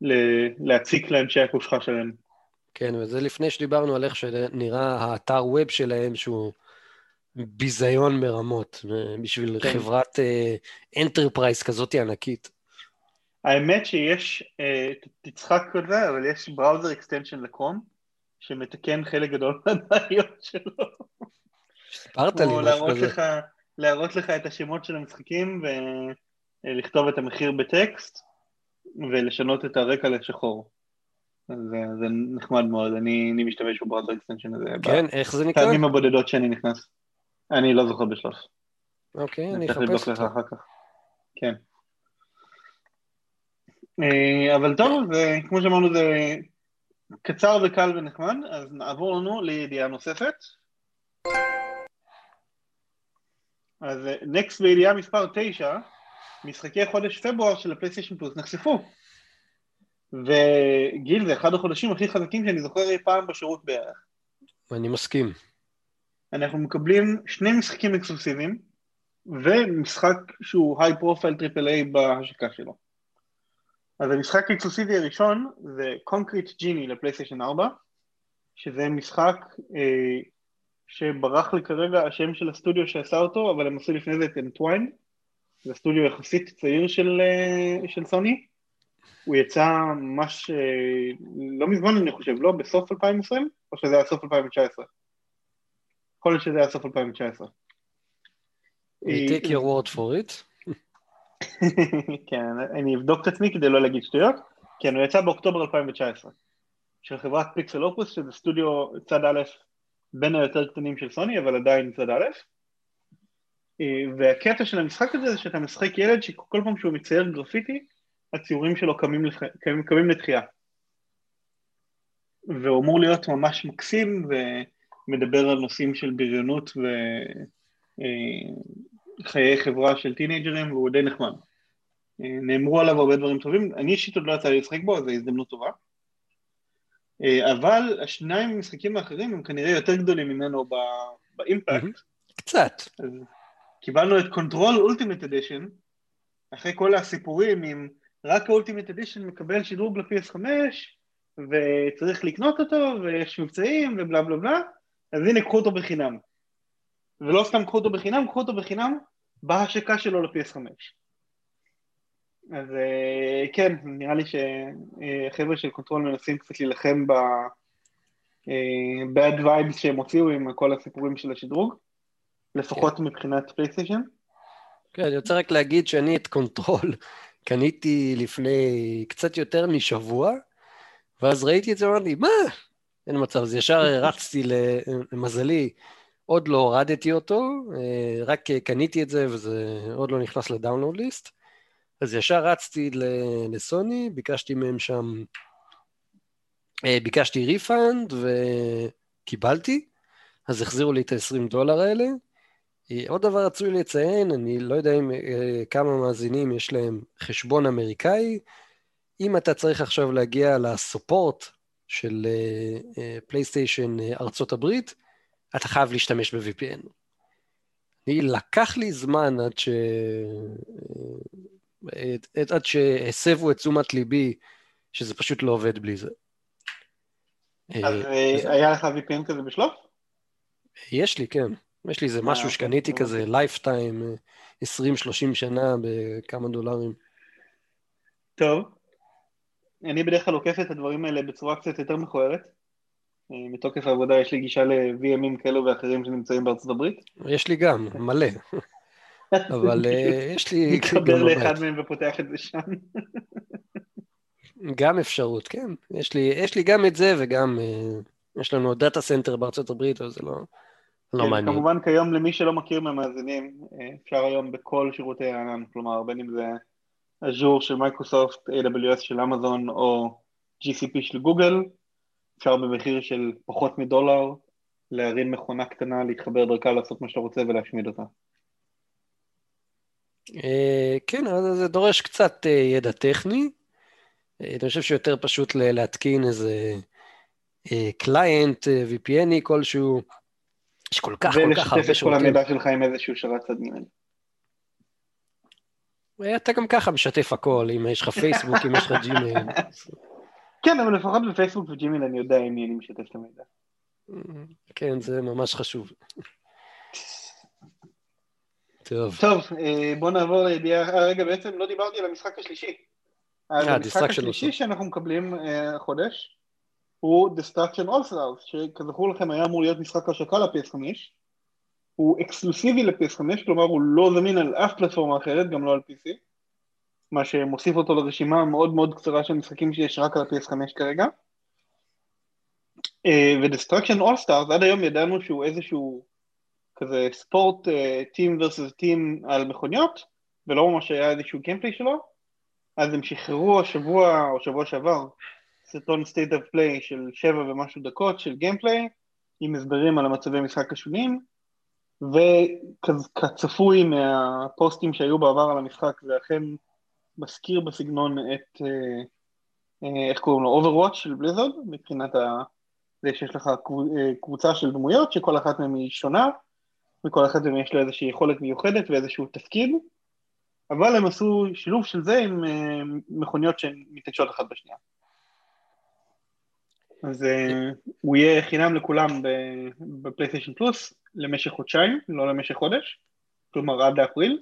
ולהציק לאנשי הקושחה שלהם. כן, וזה לפני שדיברנו על איך שנראה האתר web שלהם, שהוא ביזיון מרמות, בשביל כן. חברת enterprise uh, כזאת ענקית. האמת שיש, uh, תצחק על זה, אבל יש browser extension ל Chrome, שמתקן חלק גדול מהבעיות שלו. סיפרת לי משהו כזה. לך, להראות לך את השמות של המשחקים ולכתוב את המחיר בטקסט ולשנות את הרקע לשחור. זה, זה נחמד מאוד, אני, אני משתמש ב browser extension הזה. כן, איך זה נקרא? פעמים הבודדות שאני נכנס. אני לא זוכר בשלוף. אוקיי, אני אחפש אותו. אחר כך. כן. אה, אבל טוב, כמו שאמרנו זה קצר וקל ונחמד, אז נעבור לנו לידיעה נוספת. אז נקסט בידיעה מספר 9, משחקי חודש פברואר של הפלייסטיישן פלוס נחשפו. וגיל, זה אחד החודשים הכי חזקים שאני זוכר אי פעם בשירות בערך. אני מסכים. אנחנו מקבלים שני משחקים אקסקלוסיביים, ומשחק שהוא high profile triple A בהשקה שלו. אז המשחק האקסקלוסיבי הראשון זה Concrete Genie לפלייסטיישן 4, שזה משחק אה, שברח לי כרגע השם של הסטודיו שעשה אותו, אבל הם עשו לפני זה את Entwined, זה סטודיו יחסית צעיר של, אה, של סוני, הוא יצא ממש אה, לא מזמן אני חושב, לא? בסוף 2020? או שזה היה סוף 2019? יכול להיות שזה היה סוף 2019. We take your word for it. כן, אני אבדוק את עצמי כדי לא להגיד שטויות. כן, הוא יצא באוקטובר 2019, של חברת פיקסל אופוס, שזה סטודיו צד א' בין היותר קטנים של סוני, אבל עדיין צד א'. אה, והקטע של המשחק הזה זה שאתה משחק ילד שכל פעם שהוא מצייר גרפיטי, הציורים שלו קמים, לח... קמים, קמים לתחייה. והוא אמור להיות ממש מקסים ומדבר על נושאים של בריונות וחיי אה, חברה של טינאייג'רים והוא די נחמד. אה, נאמרו עליו הרבה דברים טובים, אני אישית עוד לא יצא לי לשחק בו, אז זו הזדמנות טובה. אה, אבל השניים המשחקים האחרים הם כנראה יותר גדולים ממנו ב impact. קצת. קיבלנו את Control Ultimate Edition, אחרי כל הסיפורים עם רק ה Ultimate Edition מקבל שדרוג ל-PS5 וצריך לקנות אותו ויש מבצעים ובלה בלה בלה, אז הנה קחו אותו בחינם. ולא סתם קחו אותו בחינם, קחו אותו בחינם בהשקה שלו ל-PS5. אז אה, כן, נראה לי שהחבר'ה של Control מנסים קצת להילחם ב... אה, bad vibes שהם הוציאו עם כל הסיפורים של השדרוג, לפחות כן. מבחינת פלייסטיישן. כן, אני רוצה רק להגיד שאני את Control קניתי לפני קצת יותר משבוע, ואז ראיתי את זה ואמרתי, מה? אין מצב, אז ישר רצתי למזלי, עוד לא הורדתי אותו, אה, רק קניתי את זה וזה עוד לא נכנס ל download list. אז ישר רצתי לסוני, ביקשתי מהם שם, אה, ביקשתי refund וקיבלתי, אז החזירו לי את ה-20 דולר האלה. אה, עוד דבר רצוי לציין, אני לא יודע אם כמה מאזינים יש להם חשבון אמריקאי, אם אתה צריך עכשיו להגיע לסופורט של פלייסטיישן ארצות הברית, אתה חייב להשתמש ב-VPN. לקח לי זמן עד ש... עד שהסבו את תשומת ליבי שזה פשוט לא עובד בלי זה. אז אה, היה לך VPN כזה בשלוף? יש לי, כן. יש לי איזה אה, משהו אוקיי, שקניתי. כזה lifetime, 20-30 שנה בכמה דולרים. טוב. אני בדרך כלל עוקף את הדברים האלה בצורה קצת יותר מכוערת. אה, מתוקף העבודה יש לי גישה ל-VMים כאלו ואחרים שנמצאים בארצות הברית. יש לי גם, מלא. אבל אה, יש לי מתחבר לאחד. מהם ופותח את זה שם. גם אפשרות, כן. יש לי, יש לי גם את זה וגם, אה, יש לנו data center בארצות הברית, אבל זה לא, לא כן, מעניין. כמובן כיום למי שלא מכיר מהמאזינים, אפשר היום בכל שירותי הענן, כלומר בין אם זה אג'ור של מייקרוסופט, AWS של אמזון או GCP של גוגל, אפשר במחיר של פחות מדולר להרים מכונה קטנה, להתחבר דרכה, לעשות מה שאתה רוצה ולהשמיד אותה. אה, כן, אבל זה דורש קצת אה, ידע טכני. אה, אני חושב שיותר פשוט להתקין איזה client VPNי כלשהו. יש כל כך, כל כך ולשתף הרבה את כל שירותים. המידע שלך עם איזשהו שרת. אה, אתה גם ככה משתף הכל, אם יש לך פייסבוק, אם יש לך ג'ימייל. כן, אבל לפחות בפייסבוק וג'ימיל אני יודע עם מי אני משתף את המידע. כן, זה ממש חשוב. טוב, טוב, אה, בוא נעבור לידיעה, אה, רגע, בעצם לא דיברתי על המשחק השלישי. אז אה, המשחק השלישי. שאנחנו מקבלים אה, החודש הוא Destruction All Stars, שכזכור לכם היה אמור להיות משחק השקה ל-PS5. הוא אקסקלוסיבי ל-PS5, כלומר הוא לא זמין על אף פלטפורמה אחרת, גם לא על PC, מה שמוסיף אותו לרשימה המאוד מאוד קצרה של משחקים שיש רק על ה-PS5 כרגע. אה, ו-Destruction All Stars, עד היום ידענו שהוא איזשהו כזה ספורט טים versus טים על מכוניות, ולא ממש היה איזשהו גיימפליי שלו, אז הם שחררו השבוע או שבוע שעבר סרטון state of play של שבע ומשהו דקות של גיימפליי, עם הסברים על המצבי משחק השונים, וכצפוי מהפוסטים שהיו בעבר על המשחק, זה אכן מזכיר בסגנון את, אה, אה, איך קוראים לו, Overwatch של בליזרד, מבחינת ה... זה שיש לך אה, קבוצה של דמויות שכל אחת מהן היא שונה, וכל אחת מהן יש לה איזושהי יכולת מיוחדת ואיזשהו תפקיד, אבל הם עשו שילוב של זה עם מכוניות שהן מתנגשות אחת בשנייה. אז הוא יהיה חינם לכולם בפלייסטיישן פלוס למשך חודשיים, לא למשך חודש, כלומר עד אפריל.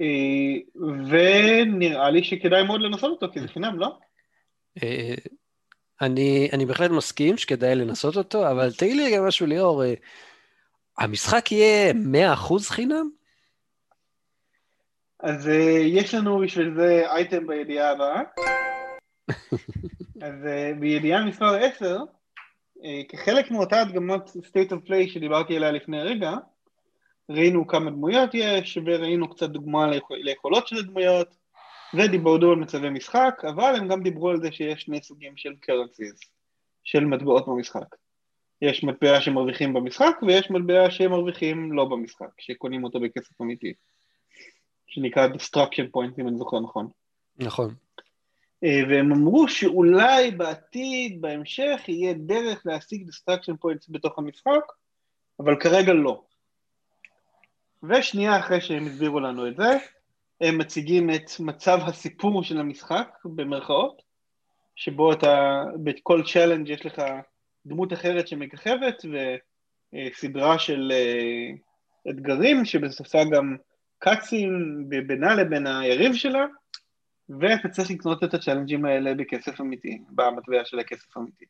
אה, ונראה לי שכדאי מאוד לנסות אותו, כי זה חינם, לא? אה, אני, אני בהחלט מסכים שכדאי לנסות אותו, אבל תגיד לי גם משהו, ליאור, אה, המשחק יהיה 100% חינם? אז יש לנו בשביל זה אייטם בידיעה הבאה. אז בידיעה מספר 10, uh, כחלק מאותה הדגמת state of play שדיברתי עליה לפני רגע, ראינו כמה דמויות יש, וראינו קצת דוגמה ליכול, ליכולות של הדמויות, ודיברו על מצבי משחק, אבל הם גם דיברו על זה שיש שני סוגים של currencies, של מטבעות במשחק. יש מטבע שמרוויחים במשחק, ויש מטבע שמרוויחים לא במשחק, שקונים אותו בכסף אמיתי. שנקרא destruction point, אם אני זוכר נכון. נכון. אה, והם אמרו שאולי בעתיד, בהמשך, יהיה דרך להשיג destruction points בתוך המשחק, אבל כרגע לא. ושנייה אחרי שהם הסבירו לנו את זה, הם מציגים את מצב הסיפור של המשחק, במרכאות, שבו אתה, בכל challenge יש לך דמות אחרת שמככבת, וסדרה של אה, אתגרים, שבסופה גם cutscene בינה לבין היריב שלה, ואתה צריך לקנות את ה challengeים האלה בכסף אמיתי, במטבע של הכסף אמיתי.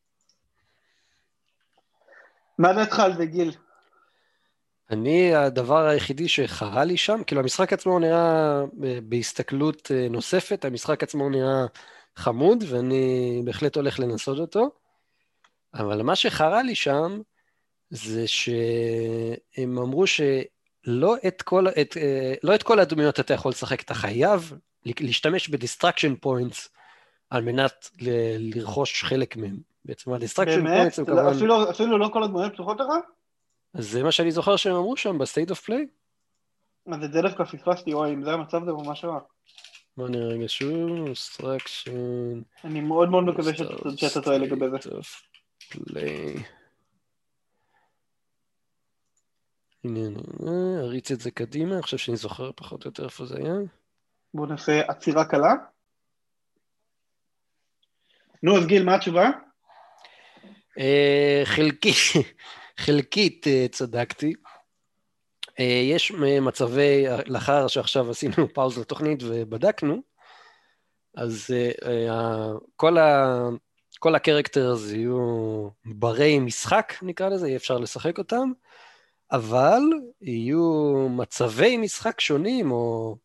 מה דעתך על זה, גיל? אני, הדבר היחידי שחרה לי שם, כאילו המשחק עצמו נראה, ב- בהסתכלות אה, נוספת, המשחק עצמו נראה חמוד, ואני בהחלט הולך לנסות אותו, אבל מה שחרה לי שם, זה שהם אמרו שלא את כל, את, אה, לא את כל הדמויות אתה יכול לשחק, אתה חייב להשתמש ב destruction points על מנת ל- לרכוש חלק מהם. בעצם ה destruction? points הם לא, כמובן... אפילו, אפילו לא כל הדמויות פתוחות לך? זה מה שאני זוכר שהם אמרו שם ב State of Play. אז את זה דווקא פספסתי, וואי, אם זה המצב זה ממש רע. בוא נראה רגע שוב, destruction, אני מאוד מאוד מקווה שאתה טועה לגבי זה. הנה, הנה, אריץ את זה קדימה, אני חושב שאני זוכר פחות או יותר איפה זה היה. בואו נעשה עצירה קלה. נו, אז גיל, מה התשובה? אה, חלקי, חלקית אה, צדקתי. אה, יש מצבי, לאחר שעכשיו עשינו פאוז לתוכנית ובדקנו, אז כל, ה, כל הקרקטרס יהיו ברי משחק, נקרא לזה, יהיה אפשר לשחק אותם, אבל יהיו מצבי משחק שונים, או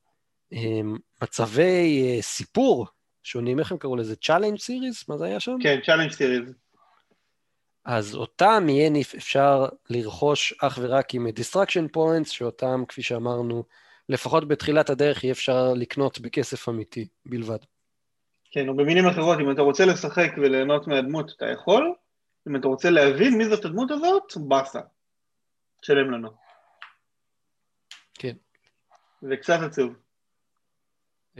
מצבי סיפור שונים, איך הם קראו לזה? challenge series? מה זה היה שם? כן, challenge series. אז אותם יהיה אפשר לרכוש אך ורק עם destruction points, שאותם, כפי שאמרנו, לפחות בתחילת הדרך יהיה אפשר לקנות בכסף אמיתי בלבד. כן, או במילים אחרות, אם אתה רוצה לשחק וליהנות מהדמות, אתה יכול, אם אתה רוצה להבין מי זאת הדמות הזאת, באסה. תשלם לנו. כן. זה קצת עצוב.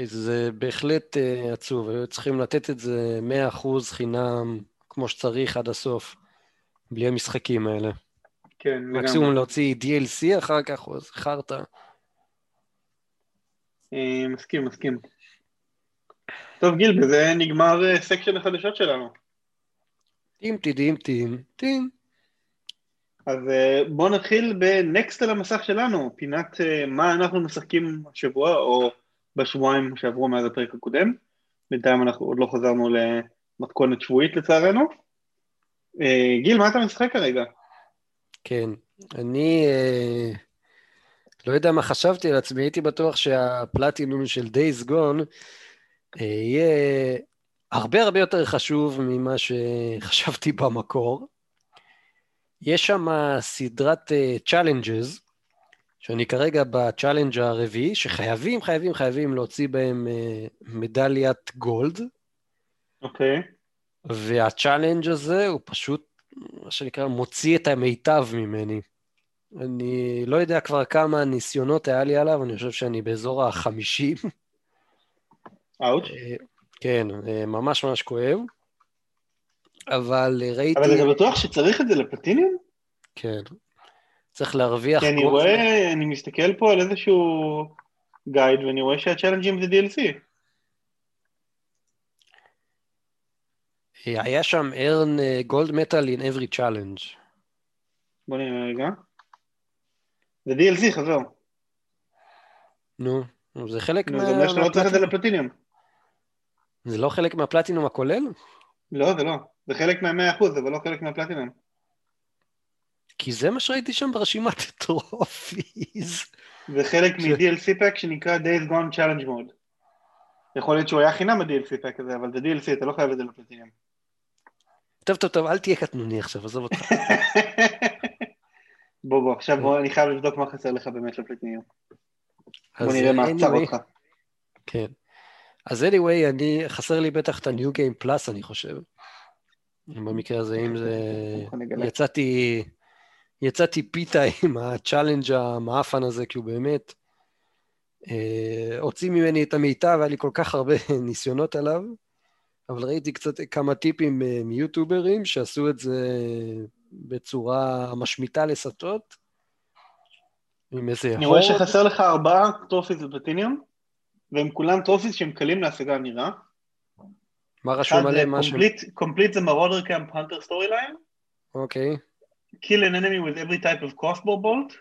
זה בהחלט uh, עצוב, היו צריכים לתת את זה 100% חינם כמו שצריך עד הסוף, בלי המשחקים האלה. כן, לגמרי. מקסימום להוציא DLC אחר כך, או איזה חרטא. אה, מסכים, מסכים. טוב, גיל, בזה נגמר section אה, החדשות שלנו. טים טים טים טים. אז בואו נתחיל ב next על המסך שלנו, פינת מה אנחנו משחקים השבוע, או בשבועיים שעברו מאז הפרק הקודם. בינתיים אנחנו עוד לא חזרנו למתכונת שבועית לצערנו. אה, גיל, מה אתה משחק כרגע? כן, אני אה, לא יודע מה חשבתי על עצמי, הייתי בטוח שהפלטינום של Days Gone אה, יהיה הרבה הרבה יותר חשוב ממה שחשבתי במקור. יש שם סדרת challenges שאני כרגע ב challenge הרביעי, שחייבים, חייבים, חייבים להוציא בהם uh, מדליית gold. אוקיי. Okay. וה challenge הזה הוא פשוט, מה שנקרא, מוציא את המיטב ממני. אני לא יודע כבר כמה ניסיונות היה לי עליו, אני חושב שאני באזור החמישים. אאוט. אה, כן, אה, ממש ממש כואב. אבל ראיתי... אבל אתה בטוח שצריך את זה לפלטיניום? כן, צריך להרוויח... אני רואה, אני מסתכל פה על איזשהו גייד, ואני רואה שהצ'אלנג'ים זה DLC. היה שם earn gold metal in every challenge. בוא נראה רגע. זה DLC, חבר. נו, זה חלק מה... זה אומר שאתה לא צריך את זה לפלטינום. זה לא חלק מהפלטינום הכולל? לא, זה לא. זה חלק מה-100%, אבל לא חלק מהפלטינום. כי זה מה שראיתי שם ברשימת trophies. זה חלק מ-DLC pack שנקרא Days Gone Challenge Mode. יכול להיות שהוא היה חינם ב-DLC pack הזה, אבל זה DLC, אתה לא חייב את זה לפלטיניום. טוב, טוב, טוב, אל תהיה קטנוני עכשיו, עזוב אותך. בוא, בוא, עכשיו בוא, אני חייב לבדוק מה חסר לך באמת לפלטיניום. בוא נראה מה עצר אותך. כן. אז anyway, אני, חסר לי בטח את ה-New Game Plus, אני חושב. במקרה הזה, אם זה... יצאתי... יצאתי פיתה עם ה challenge המאפן הזה, כי הוא באמת אה, הוציא ממני את המיטב, היה לי כל כך הרבה ניסיונות עליו, אבל ראיתי קצת כמה טיפים אה, מיוטוברים שעשו את זה בצורה משמיטה לסטות, עם איזה... אני רואה שחסר לך ארבעה trophies ב platinum, והם כולם trophies שהם קלים להשגה נראה. מה רשום עליהם? אחד זה Complete the Marauder Camp Hunter Storyline. אוקיי. Okay. Kill an enemy with every type of crossbow bolt.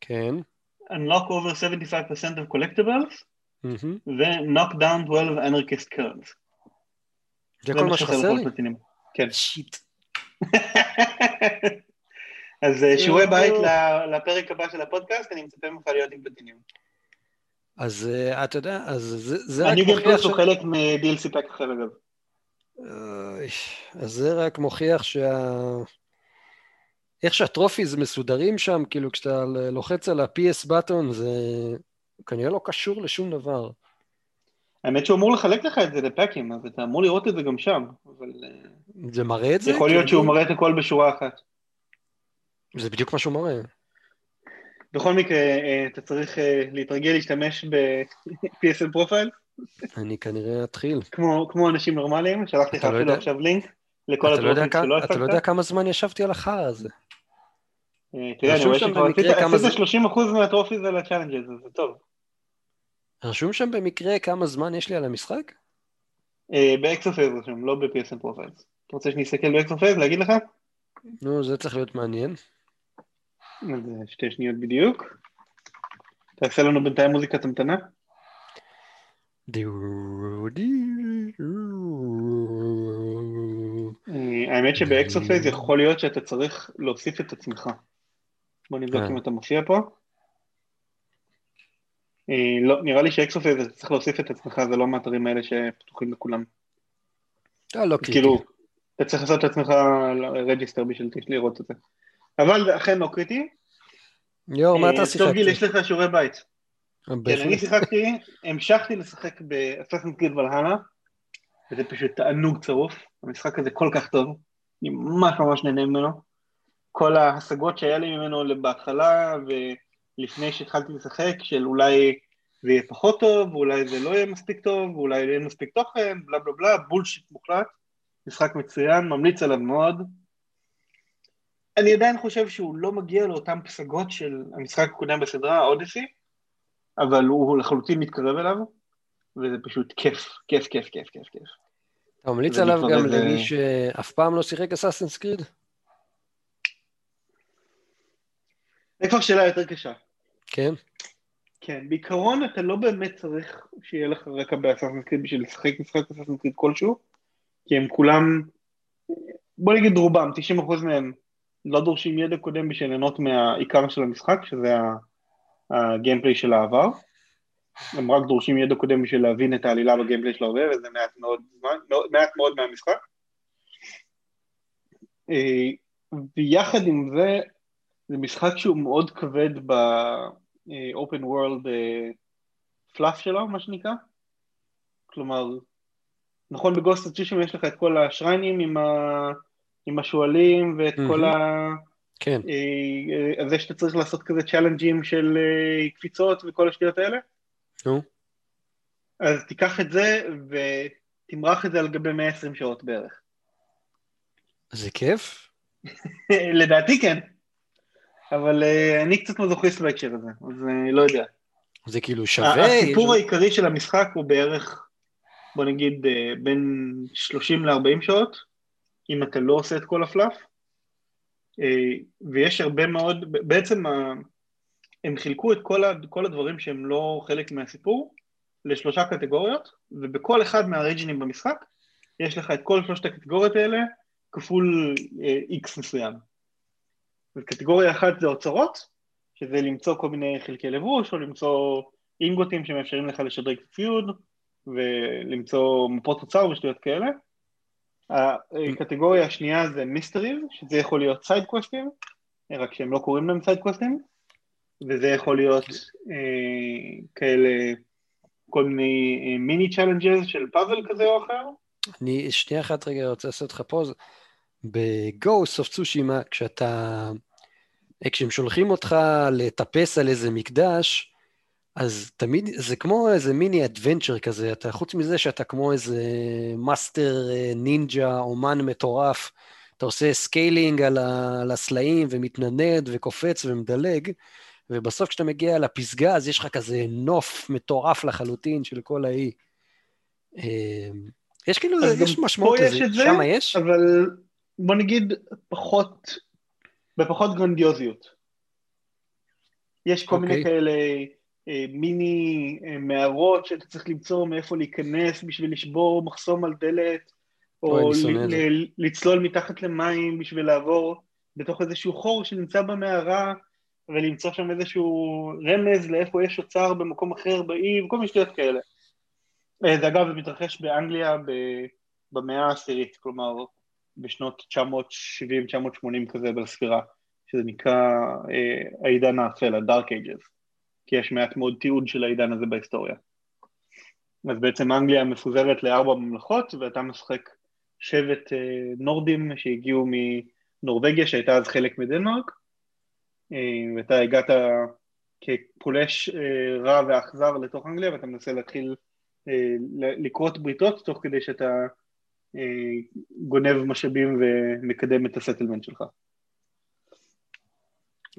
כן. unlock over 75% of collectibles. Mm-hmm. ו-knock down 12 anarchist cull. זה כל מה שחסר לי? כן. shit. אז אה, שיעורי בית לפרק הבא של הפודקאסט, אני מצפה ממך להיות עם פלטיניום. אז אה, אתה יודע, אז זה רק. אני גם הוא חלק מ-DLC pack אחר אגב. אז זה רק מוכיח שה... איך שה trophies מסודרים שם, כאילו כשאתה לוחץ על ה-PS button, זה כנראה לא קשור לשום דבר. האמת שהוא אמור לחלק לך את זה לפאקים, אז אתה אמור לראות את זה גם שם, אבל... אה, זה מראה את זה? יכול להיות שהוא מראה את הכל בשורה אחת. זה בדיוק מה שהוא מראה. בכל מקרה, אה, אתה צריך אה, להתרגל להשתמש ב- PSN Profiles. אני כנראה אתחיל. כמו, כמו אנשים נורמליים, שלחתי לך לא אפילו עכשיו לינק לכל לא ה trophies שלא הפקת. אתה לא יודע כמה זמן ישבתי על החרא הזה. תראה, אני רואה שכבר עשית 30% מה trophies על ה challenges, זה טוב. רשום שם במקרה כמה זמן יש לי על המשחק? אה, ב Exophase רשום, לא ב-PSN Profiles. אתה רוצה שאני אסתכל ב Exophase, להגיד לך? נו, זה צריך להיות מעניין. אז שתי שניות בדיוק. תעשה לנו בינתיים מוזיקת המתנה. אה, האמת שב Exophase יכול להיות שאתה צריך להוסיף את עצמך. בוא נבדוק אה. אם אתה מופיע פה. אה, לא, נראה לי ש Exophase אתה צריך להוסיף את עצמך, זה לא מהאתרים האלה שפתוחים לכולם. אה, לא קריטי. כאילו, אתה צריך לעשות את עצמך register בשביל לראות את זה. אבל זה אכן לא קריטי. יואו, מה אה, אתה טוב גיל? יש לך שיעורי בית. כן, אני. שיחקתי, המשכתי לשחק ב Assassin's Creed Valhalla, וזה פשוט תענוג צרוף, המשחק הזה כל כך טוב, אני ממש ממש נהנה ממנו. כל ההשגות שהיה לי ממנו בהתחלה ולפני שהתחלתי לשחק, של אולי זה יהיה פחות טוב, ואולי זה לא יהיה מספיק טוב, ואולי לא יהיה מספיק תוכן, בלה בלה בלה, בולשיט מוחלט, משחק מצוין, ממליץ עליו מאוד. אני עדיין חושב שהוא לא מגיע לאותן פסגות של המשחק הקודם בסדרה, אודיסי, אבל הוא לחלוטין מתקרב אליו, וזה פשוט כיף, כיף, כיף, כיף, כיף, כיף. אתה ממליץ עליו גם איזה- למי שאף פעם לא שיחק אסאסינס קריד? זה כבר שאלה יותר קשה. כן? כן, בעיקרון אתה לא באמת צריך שיהיה לך רקע באסאסינס קריד בשביל לשחק משחק אסאסינס קריד כלשהו, כי הם כולם, בוא נגיד רובם, 90% מהם לא דורשים ידע קודם בשביל ליהנות מהעיקר של המשחק, שזה ה- הגיימפליי של העבר. הם רק דורשים ידע קודם בשביל להבין את העלילה בגיימפליי של ההווה, וזה מעט מאוד, זמן, מעט מאוד מהמשחק. אה, ויחד עם זה, זה משחק שהוא מאוד כבד ב-open world פלאף שלו, מה שנקרא. כלומר, נכון בגוסט אצ'ישם יש לך את כל השריינים עם, ה... עם השועלים ואת כל מהמם. ה... כן. אה, זה שאתה צריך לעשות כזה צ'אלנג'ים של אה, קפיצות וכל השטויות האלה. נו. אז תיקח את זה ותמרח את זה על גבי 120 שעות בערך. זה כיף? לדעתי כן. אבל אה, אני קצת מזוכיסט בהקשר הזה, אז אה, לא יודע. זה כאילו שווה? הסיפור יש- העיקרי של המשחק הוא בערך, בוא נגיד, אה, בין 30 ל-40 שעות, אם אתה לא עושה את כל הפלאף. ויש הרבה מאוד, בעצם הם חילקו את כל, ה, כל הדברים שהם לא חלק מהסיפור לשלושה קטגוריות, ובכל אחד מהריג'נים במשחק יש לך את כל שלושת הקטגוריות האלה כפול איקס מסוים. וקטגוריה אחת זה אוצרות, שזה למצוא כל מיני חלקי לבוש, או למצוא אינגוטים שמאפשרים לך לשדרג את הציוד, ולמצוא מפות אוצר ושטויות כאלה. הקטגוריה השנייה זה mysteries, שזה יכול להיות side קווסטים, רק שהם לא קוראים להם side קווסטים, וזה יכול להיות אה, כאלה, כל מיני אה, מיני challenge ז של פאזל כזה או אחר. אני שנייה אחת רגע רוצה לעשות לך pause. ב Ghost of Tsushima, כשאתה... כשהם שולחים אותך לטפס על איזה מקדש, אז תמיד, זה כמו איזה מיני adventure כזה, אתה, חוץ מזה שאתה כמו איזה master נינג'ה, אומן מטורף, אתה עושה scaling על, ה, על הסלעים ומתנדנד וקופץ ומדלג, ובסוף כשאתה מגיע לפסגה, אז יש לך כזה נוף מטורף לחלוטין של כל האי. אה, יש כאילו, יש משמעות לזה, שם יש? אבל בוא נגיד פחות, בפחות גרנדיוזיות. יש כל מיני אוקיי. כאלה אה, מיני אה, מערות שאתה צריך למצוא מאיפה להיכנס בשביל לשבור מחסום על דלת, או ל-. ל- לצלול מתחת למים בשביל לעבור בתוך איזשהו חור שנמצא במערה, ולמצוא שם איזשהו רמז לאיפה יש אוצר במקום אחר באי, וכל מיני שטויות כאלה. זה אגב, זה מתרחש באנגליה ב- במאה העשירית, כלומר בשנות 970-980 כזה בספירה, שזה נקרא אה, העידן האפל, ה-Dark Ages, כי יש מעט מאוד תיעוד של העידן הזה בהיסטוריה. אז בעצם אנגליה מפוזרת לארבע ממלכות, ואתה משחק שבט אה, נורדים שהגיעו מנורבגיה, שהייתה אז חלק מדנמרק, ואתה הגעת כפולש אה, רע ואכזר לתוך אנגליה, ואתה מנסה להתחיל אה, לכרות בריתות, תוך כדי שאתה אה, גונב משאבים ומקדם את הסטלמנט שלך.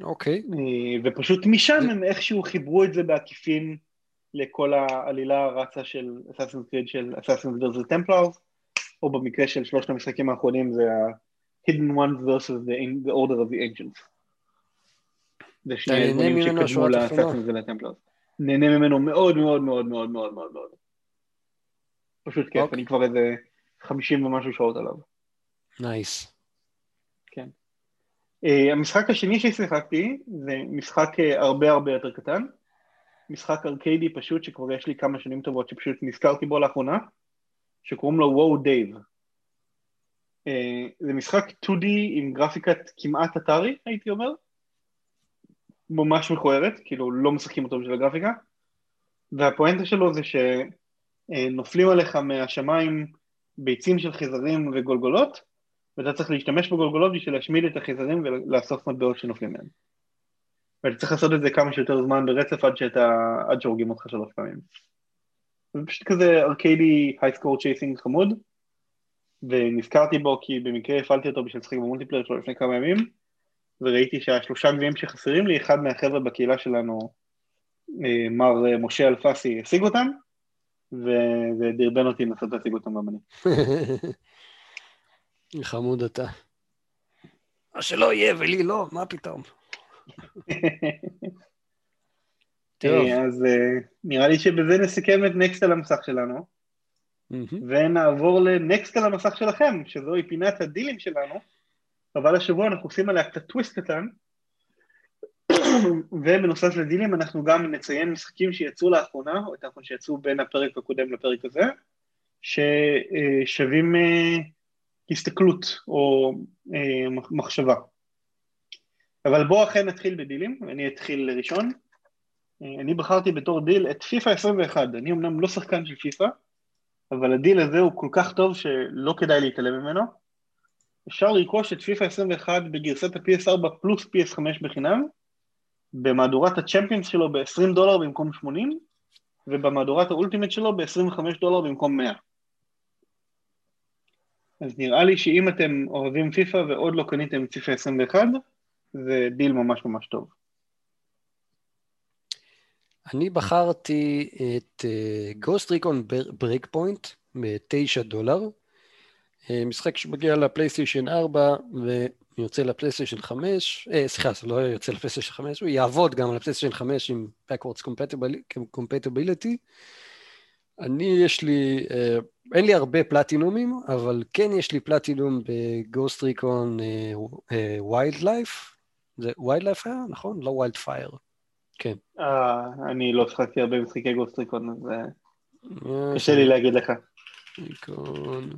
אוקיי. אה, ופשוט משם הם איכשהו חיברו את זה בעקיפין לכל העלילה הרצה של Assassin's Creed של Assassins versus Templars, או במקרה של שלושת המשחקים האחרונים זה ה-Hidden Ones versus the, the Order of the Ancients. זה שני הארגונים שקדמו? ל-Assassins ול-Templars. נהנה ממנו מאוד מאוד מאוד מאוד מאוד מאוד מאוד. פשוט כיף, אוקיי. אני כבר איזה 50 ומשהו שעות עליו. נייס. Uh, המשחק השני ששיחקתי זה משחק uh, הרבה הרבה יותר קטן, משחק ארקיידי פשוט שכבר יש לי כמה שנים טובות שפשוט נזכרתי בו לאחרונה, שקוראים לו וואו דייב. Uh, זה משחק 2D עם גרפיקת כמעט אתרי הייתי אומר, ממש מכוערת, כאילו לא משחקים אותו בשביל הגרפיקה, והפואנטה שלו זה שנופלים עליך מהשמיים ביצים של חזרים וגולגולות, ואתה צריך להשתמש בגולגולות בשביל להשמיד את החזרים ולאסוף מטבעות שנופלים מהם. ואתה צריך לעשות את זה כמה שיותר זמן ברצף עד שאתה, עד שהורגים אותך שלוש פעמים. זה פשוט כזה arcadey high score chasing חמוד, ונזכרתי בו כי במקרה הפעלתי אותו בשביל לשחק ב-multiplayer שלו לפני כמה ימים, וראיתי שהשלושה גביעים שחסרים לי, אחד מהחבר'ה בקהילה שלנו, אה, מר אה, משה אלפסי, השיג אותם, וזה דרבן אותי לנסות להשיג אותם גם אני. חמוד אתה. מה שלא יהיה ולי לא, מה פתאום. טוב. אה, אז אה, נראה לי שבזה נסכם את נקסט על המסך שלנו. ונעבור לנקסט על המסך שלכם, שזוהי פינת הדילים שלנו, אבל השבוע אנחנו עושים עליה קצת טוויסט קטן, ובנוסף לדילים אנחנו גם נציין משחקים שיצאו לאחרונה, או יותר נכון שיצאו בין הפרק הקודם לפרק הזה, ששווים אה, הסתכלות או אה, מחשבה. אבל בואו אכן נתחיל בדילים, ואני אתחיל ראשון. אה, אני בחרתי בתור דיל את פיפא 21, אני אמנם לא שחקן של פיפא, אבל הדיל הזה הוא כל כך טוב שלא כדאי להתעלם ממנו. אפשר לרכוש את פיפא 21 בגרסת ה-PS4 פלוס PS5 בחינם, במהדורת ה-Champions שלו ב-20 דולר במקום 80, ובמהדורת ה-Ultimate שלו ב-25 דולר במקום 100. אז נראה לי שאם אתם אוהבים פיפא ועוד לא קניתם את פיפא 21, זה דיל ממש ממש טוב. אני בחרתי את Ghost Recon Breakpoint ב-9 דולר. אה, משחק שמגיע לפלייסטיישן 4 ויוצא לפלייסטיישן 5, אה, סליחה, זה לא יוצא לפלייסטיישן 5, הוא יעבוד גם על הפלייסטיישן 5 עם Backwards Compatibility. אני, יש לי, אה, אין לי הרבה פלטינומים, אבל כן יש לי פלטינום ב-Ghost Recon Wildlife. זה Wildlife היה, נכון? לא Wildfire. כן. אה, אני לא שחקתי הרבה משחקי Ghost Recon, אז אה, אה, קשה לי להגיד לך. Recon...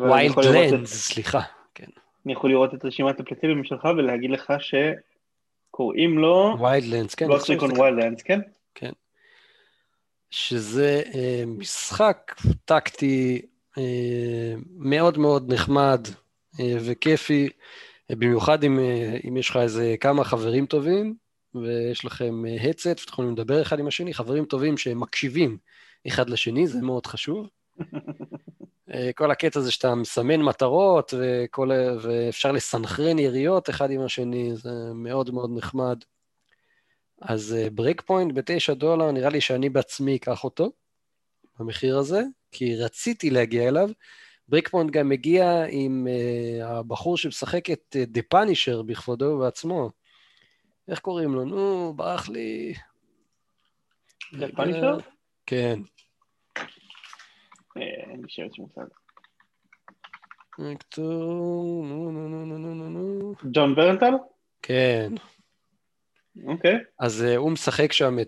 Wildlands, סליחה. כן. אני יכול לראות את רשימת הפלטינומים שלך ולהגיד לך שקוראים לו Wildlands, כן. עכשיו Wildlands, כן? שזה אה, משחק טקטי אה, מאוד מאוד נחמד אה, וכיפי, אה, במיוחד אם, אה, אם יש לך איזה כמה חברים טובים ויש לכם headset ואתם יכולים לדבר אחד עם השני, חברים טובים שמקשיבים אחד לשני, זה מאוד חשוב. אה, כל הקטע זה שאתה מסמן מטרות וכל, ואפשר לסנכרן יריות אחד עם השני, זה מאוד מאוד נחמד. אז Breakpoint בתשע דולר, נראה לי שאני בעצמי אקח אותו במחיר הזה, כי רציתי להגיע אליו. Breakpoint גם מגיע עם uh, הבחור שמשחק את the uh, Punisher בכבודו ובעצמו. איך קוראים לו? נו, ברח לי. The Punisher? כן. אה, אין לי שמץ מושג. אקטור, נו, נו, נו, נו, נו, נו. ג'ון ברנטל? כן. אוקיי. אז uh, הוא משחק שם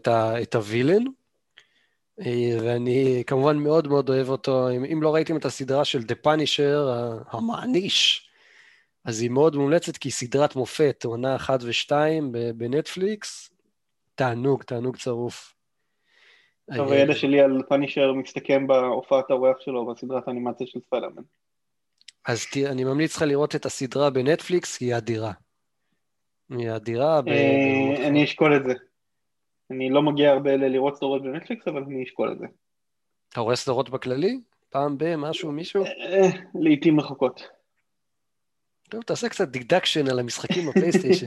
את, הווילן, uh, ואני כמובן מאוד מאוד אוהב אותו. אם, אם לא ראיתם את הסדרה של דה פאנישר, המעניש, אז היא מאוד מומלצת, כי היא סדרת מופת, עונה אחת ושתיים בנטפליקס, תענוג, תענוג צרוף. טוב, אה, הידע שלי על Punisher מסתכם בהופעת האורח שלו בסדרת האנימציה של ספיידרמן. אז ת, אני ממליץ לך לראות את הסדרה בנטפליקס, היא אדירה. היא אדירה. ב- אה, אני אשקול את זה. אני לא מגיע הרבה ל- לראות סדרות בנטפליקס, אבל אני אשקול את זה. אתה רואה סדרות בכללי? פעם ב, משהו, מישהו? אה, לעיתים רחוקות. טוב, תעשה קצת deduction על המשחקים בפלייסטיישן.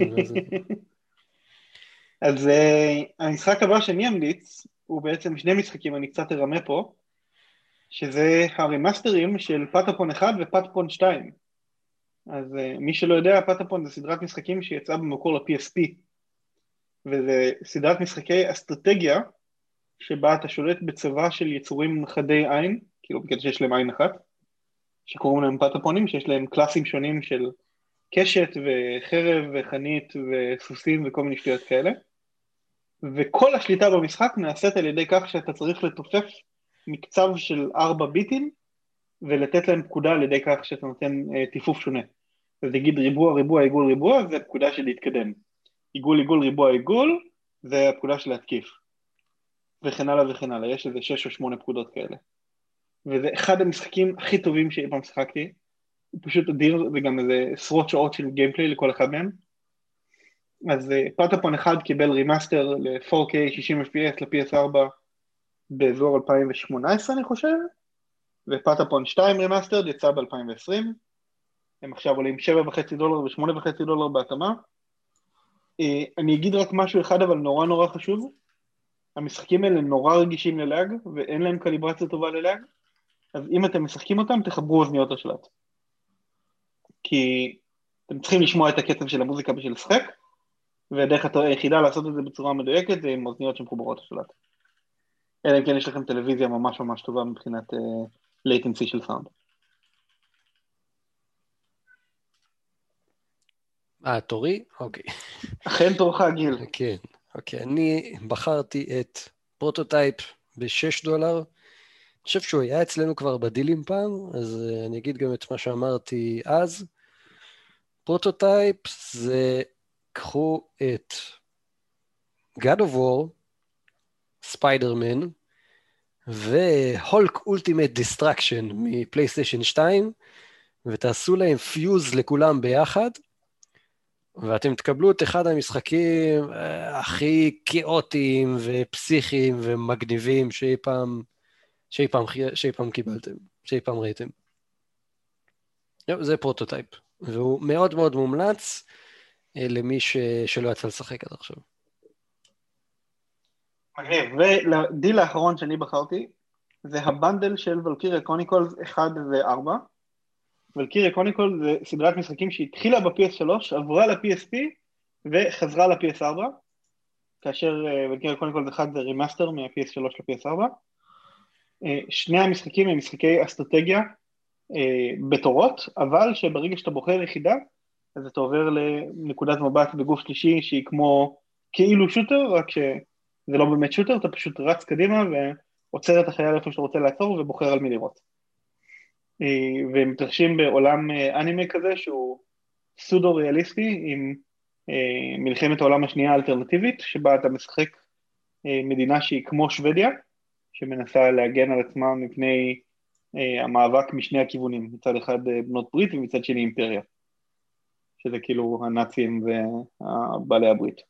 אז המשחק הבא שאני אמליץ הוא בעצם שני משחקים, אני קצת ארמה פה, שזה הרמאסטרים של פטאפון 1 ופטאפון 2. אז uh, מי שלא יודע, פטאפון זה סדרת משחקים שיצאה במקור ל-PSP, וזה סדרת משחקי אסטרטגיה, שבה אתה שולט בצבא של יצורים חדי עין, כאילו בקטע שיש להם עין אחת, שקוראים להם פטפונים, שיש להם קלאסים שונים של קשת וחרב וחנית וסוסים וכל מיני שטויות כאלה. וכל השליטה במשחק נעשית על ידי כך שאתה צריך לתופף מקצב של ארבע ביטים ולתת להם פקודה על ידי כך שאתה נותן אה, טיפוף שונה. אז נגיד ריבוע, ריבוע, עיגול, ריבוע, זה פקודה של להתקדם. עיגול, עיגול, ריבוע, עיגול, זה הפקודה של להתקיף. וכן הלאה וכן הלאה, יש איזה שש או שמונה פקודות כאלה. וזה אחד המשחקים הכי טובים שאי פעם שחקתי. הוא פשוט אדיר, וגם איזה עשרות שעות של gameplay לכל אחד מהם. אז אה, Patapon אחד קיבל remaster ל-4K 60 FPS ל-PS4 באזור 2018 אני חושב, ו-Patapon 2 remaster יצא ב-2020. הם עכשיו עולים 7.5 דולר ו-8.5 דולר בהתאמה. אה, אני אגיד רק משהו אחד אבל נורא נורא חשוב, המשחקים האלה נורא רגישים ל-lag ואין להם קליברציה טובה ל-lag, אז אם אתם משחקים אותם תחברו אוזניות לשלט. כי אתם צריכים לשמוע את הקצב של המוזיקה בשביל לשחק, והדרך היחידה לעשות את זה בצורה מדויקת זה עם אוזניות שמחוברות לשלט. אלא אם כן יש לכם טלוויזיה ממש ממש טובה מבחינת uh, latency של סאונד. אה, תורי? אוקיי. אכן תורך, גיל. כן, אוקיי. אני בחרתי את Prototype ב-6 דולר. אני חושב שהוא היה אצלנו כבר בדילים פעם, אז uh, אני אגיד גם את מה שאמרתי אז. Prototype זה, קחו את God of War, ספיידרמן, ו-Hulk Ultimate Destruction מפלייסטיישן 2, ותעשו להם fuse לכולם ביחד, ואתם תקבלו את אחד המשחקים אה, הכי כאוטיים ופסיכיים ומגניבים שאי פעם, שאי פעם, שאי פעם קיבלתם, שאי פעם ראיתם. זה Prototype, והוא מאוד מאוד מומלץ למי ש... שלא יצא לשחק עד עכשיו. מגניב, ולדיל האחרון שאני בחרתי, זה ה-bundle של Valkyria Chronicles 1 ו-4. Valkyria Chronicles זה סדרת משחקים שהתחילה ב-PS3, עברה ל-PSP וחזרה ל-PS4, כאשר Valkyria Chronicles 1 זה remaster מה-PS3 ל-PS4. שני המשחקים הם משחקי אסטרטגיה אה, בתורות, אבל שברגע שאתה בוחר יחידה, אז אתה עובר לנקודת מבט בגוף שלישי שהיא כמו כאילו shooter, רק ש... זה לא באמת shooter, אתה פשוט רץ קדימה ועוצר את החייל איפה שאתה רוצה לעצור ובוחר על מי לירות. אה, והם מתרחשים בעולם אה, אנימה כזה שהוא סודו ריאליסטי עם אה, מלחמת העולם השנייה האלטרנטיבית, שבה אתה משחק מדינה שהיא כמו שוודיה, שמנסה להגן על עצמה מפני המאבק משני הכיוונים, מצד אחד בנות ברית ומצד שני אימפריה, שזה כאילו הנאצים ובעלי הברית.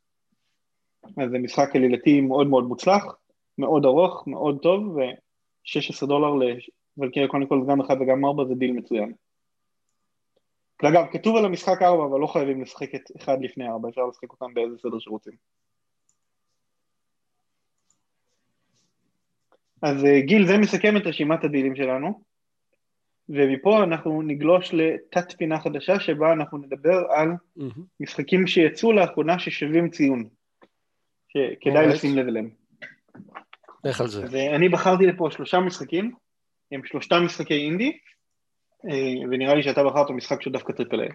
אז זה משחק עלילתי מאוד מאוד מוצלח, מאוד ארוך, מאוד טוב, ו-16 דולר ל Valkyria Chronicles גם אחד וגם ארבע זה דיל מצוין. ואגב, כתוב על המשחק ארבע, אבל לא חייבים לשחק את אחד לפני ארבע, אפשר לשחק אותם באיזה סדר שרוצים. אז אה, גיל, זה מסכם את רשימת הדילים שלנו, ומפה אנחנו נגלוש לתת פינה חדשה שבה אנחנו נדבר על mm-hmm. משחקים שיצאו לאחרונה ששווים ציון. שכדאי לשים לב אליהם. לך על זה. ואני בחרתי לפה שלושה משחקים, הם שלושתם משחקי אינדי, אה, ונראה לי שאתה בחרת משחק שהוא דווקא triple A.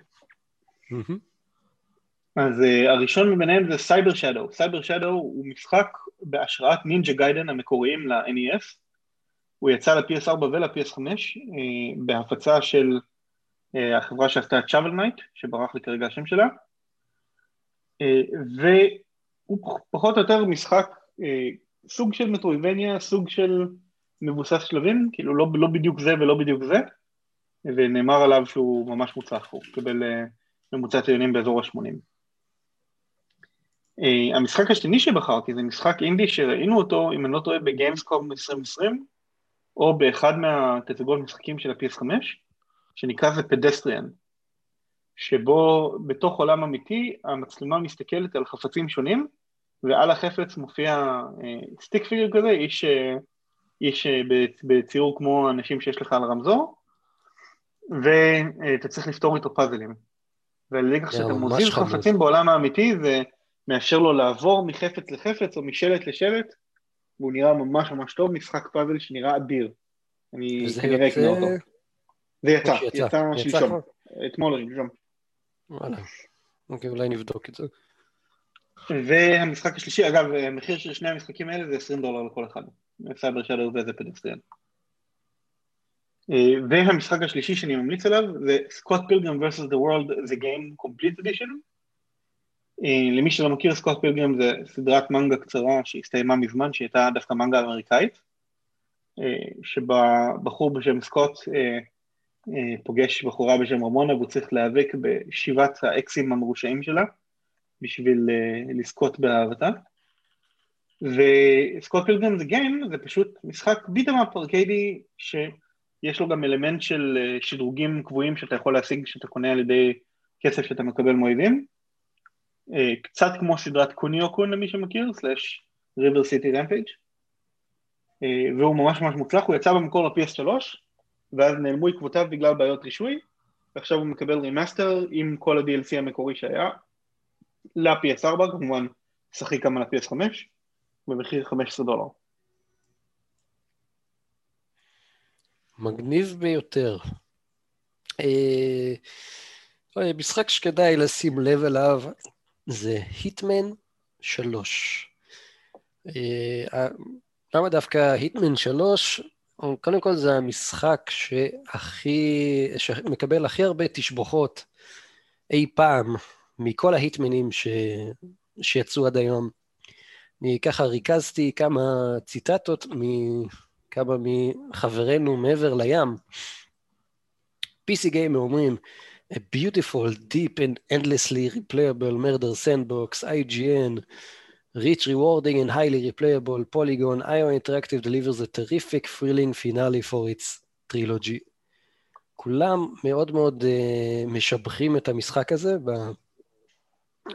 אז אה, הראשון מביניהם זה Cyber Shadow. Cyber Shadow הוא משחק בהשראת Ninja Gaiden המקוריים ל-NES. הוא יצא ל-PS4 ול-PS5 אה, בהפצה של אה, החברה שעשתה את Shovel Knight, שברח לי כרגע השם שלה. Uh, הוא פחות או יותר משחק, אה, סוג של מטרויבניה, סוג של מבוסס שלבים, כאילו לא, לא בדיוק זה ולא בדיוק זה, ונאמר עליו שהוא ממש מוצלח, הוא קיבל אה, ממוצע ציונים באזור ה-80. אה, המשחק השני שבחרתי זה משחק אינדי שראינו אותו, אם אני לא טועה, בגיימסקום 2020, או באחד מהתצוגות משחקים של ה-PS5, שנקרא זה פדסטריאן. שבו בתוך עולם אמיתי המצלמה מסתכלת על חפצים שונים ועל החפץ מופיע סטיק אה, פיגר כזה, איש, אה, איש אה, בציור כמו אנשים שיש לך על רמזור ואתה צריך לפתור איתו פאזלים ועל ידי כך שאתה מוזיז חפצים בעולם האמיתי זה מאפשר לו לעבור מחפץ לחפץ או משלט לשלט, והוא נראה ממש ממש טוב, משחק פאזל שנראה אדיר. אני כנראה אקנה אותו. זה יצא, יצא שלשום, אתמול או שלשום. וואלה, אוקיי, אולי נבדוק את זה. והמשחק השלישי, אגב, המחיר של שני המשחקים האלה זה 20 דולר לכל אחד. Cyber Shadow ו The Pedestrian. אה, והמשחק השלישי שאני ממליץ עליו זה Scott Pilgrim vs. The World The Game Complete Edition. אה, למי שלא מכיר, Scott Pilgrim זה סדרת מנגה קצרה שהסתיימה מזמן, שהייתה דווקא מנגה אמריקאית, אה, שבה בחור בשם סקוט פוגש בחורה בשם רמונה והוא צריך להיאבק בשבעת האקסים המרושעים שלה בשביל לזכות באהבתה. ו Scott Pilgrim The Game, זה פשוט משחק beat 'em up ארקיידי שיש לו גם אלמנט של אה, שדרוגים קבועים שאתה יכול להשיג כשאתה קונה על ידי כסף שאתה מקבל מאויבים. אה, קצת כמו סדרת Kunio-kun למי שמכיר, slash River City Rampage. והוא ממש ממש מוצלח, הוא יצא במקור ל-PS3, ואז נעלמו עקבותיו בגלל בעיות רישוי, ועכשיו הוא מקבל remaster עם כל ה-DLC המקורי שהיה, ל-PS4 כמובן, שחק גם על ה-PS5. במחיר 15 דולר. מגניב ביותר. אה, משחק שכדאי לשים לב אליו זה היטמן 3. אה, למה דווקא היטמן 3? קודם כל זה המשחק שהכי, שמקבל הכי הרבה תשבוכות אי פעם מכל ההיטמנים ש... שיצאו עד היום. אני ככה ריכזתי כמה ציטטות מכמה מחברינו מעבר לים. PC Gamer אומרים, a beautiful, deep and endlessly replayable murder sandbox, IGN, rich, rewarding and highly replayable, Polygon, IO Interactive delivers a terrific, thrilling finale for its trilogy. כולם מאוד מאוד אה, משבחים את המשחק הזה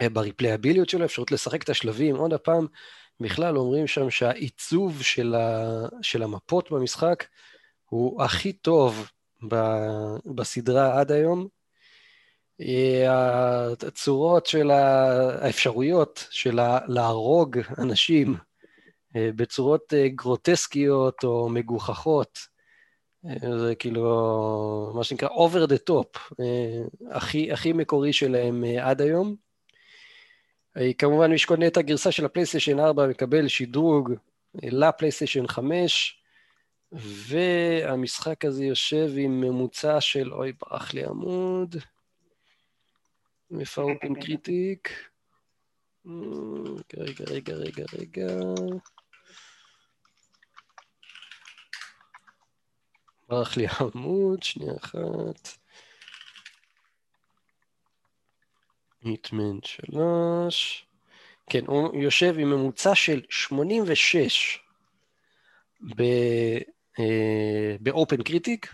אה, בריפלייביליות שלו, אפשרות לשחק את השלבים. עוד הפעם, בכלל אומרים שם שהעיצוב של, ה, של המפות במשחק הוא הכי טוב ב, בסדרה עד היום. אה, הצורות של האפשרויות של להרוג אנשים אה, בצורות גרוטסקיות או מגוחכות, זה כאילו מה שנקרא over the top, הכי, הכי מקורי שלהם עד היום. אה, כמובן מי שקונה את הגרסה של הפלייסטיישן 4 מקבל שדרוג אה, לפלייסטיישן 5, והמשחק הזה יושב עם ממוצע של, אוי, ברח לי עמוד, איפה אופן קריטיק? רגע, רגע, רגע, רגע. ברח לי עמוד, שנייה אחת. היטמן 3. כן, הוא יושב עם ממוצע של 86 ב OpenCritic,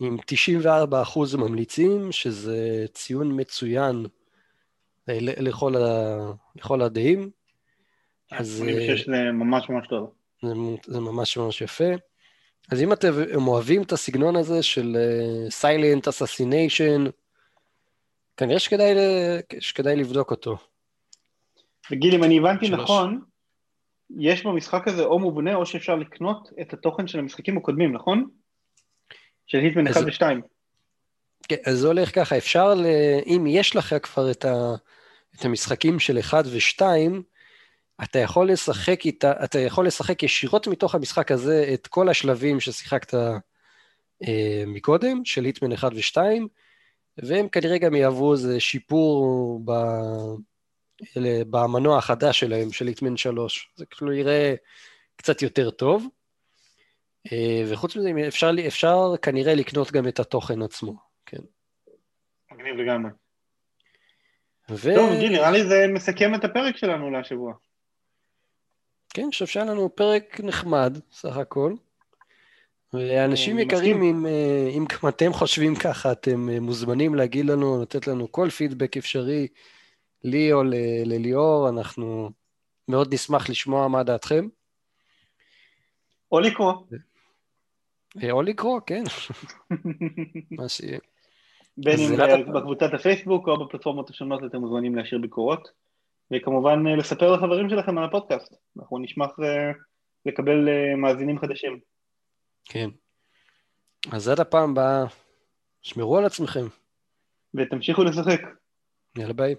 עם 94 אחוז ממליצים, שזה ציון מצוין אה, לכל, ה... לכל הדעים. אז... 86 זה ממש ממש טוב. זה, זה ממש ממש יפה. אז אם אתם אוהבים את הסגנון הזה של silent uh, assassination, כנראה שכדאי, שכדאי לבדוק אותו. וגיל, אם אני הבנתי שלוש. נכון, יש במשחק הזה או מובנה או שאפשר לקנות את התוכן של המשחקים הקודמים, נכון? של היטמן 1 ו-2. כן, אז זה הולך ככה, אפשר, ל... אם יש לך כבר את, ה... את המשחקים של 1 ו-2, אתה יכול לשחק איתה, אתה יכול לשחק ישירות מתוך המשחק הזה את כל השלבים ששיחקת אה, מקודם, של היטמן 1 ו-2, והם כנראה גם יהוו איזה שיפור ב... במנוע החדש שלהם, של ליטמן 3. זה כאילו יראה קצת יותר טוב. אה, וחוץ מזה, אפשר, אפשר כנראה לקנות גם את התוכן עצמו, כן. מגניב לגמרי. ו... טוב, גיל, נראה לי זה מסכם את הפרק שלנו להשבוע. כן, אני חושב שהיה לנו פרק נחמד, סך הכל. ואנשים יקרים, אם, אה, אם גם אתם חושבים ככה, אתם אה, מוזמנים להגיד לנו, לתת לנו כל פידבק אפשרי, לי או לליאור, אנחנו מאוד נשמח לשמוע מה דעתכם. או לקרוא. או לקרוא, כן. מה שיהיה. בין אם בקבוצת הפייסבוק או בפלטפורמות השונות אתם מוזמנים להשאיר ביקורות. וכמובן אה, לספר לחברים שלכם על הפודקאסט. אנחנו נשמח אה, לקבל אה, מאזינים חדשים. כן. אז עד הפעם הבאה, שמרו על עצמכם. ותמשיכו לשחק. יאללה ביי.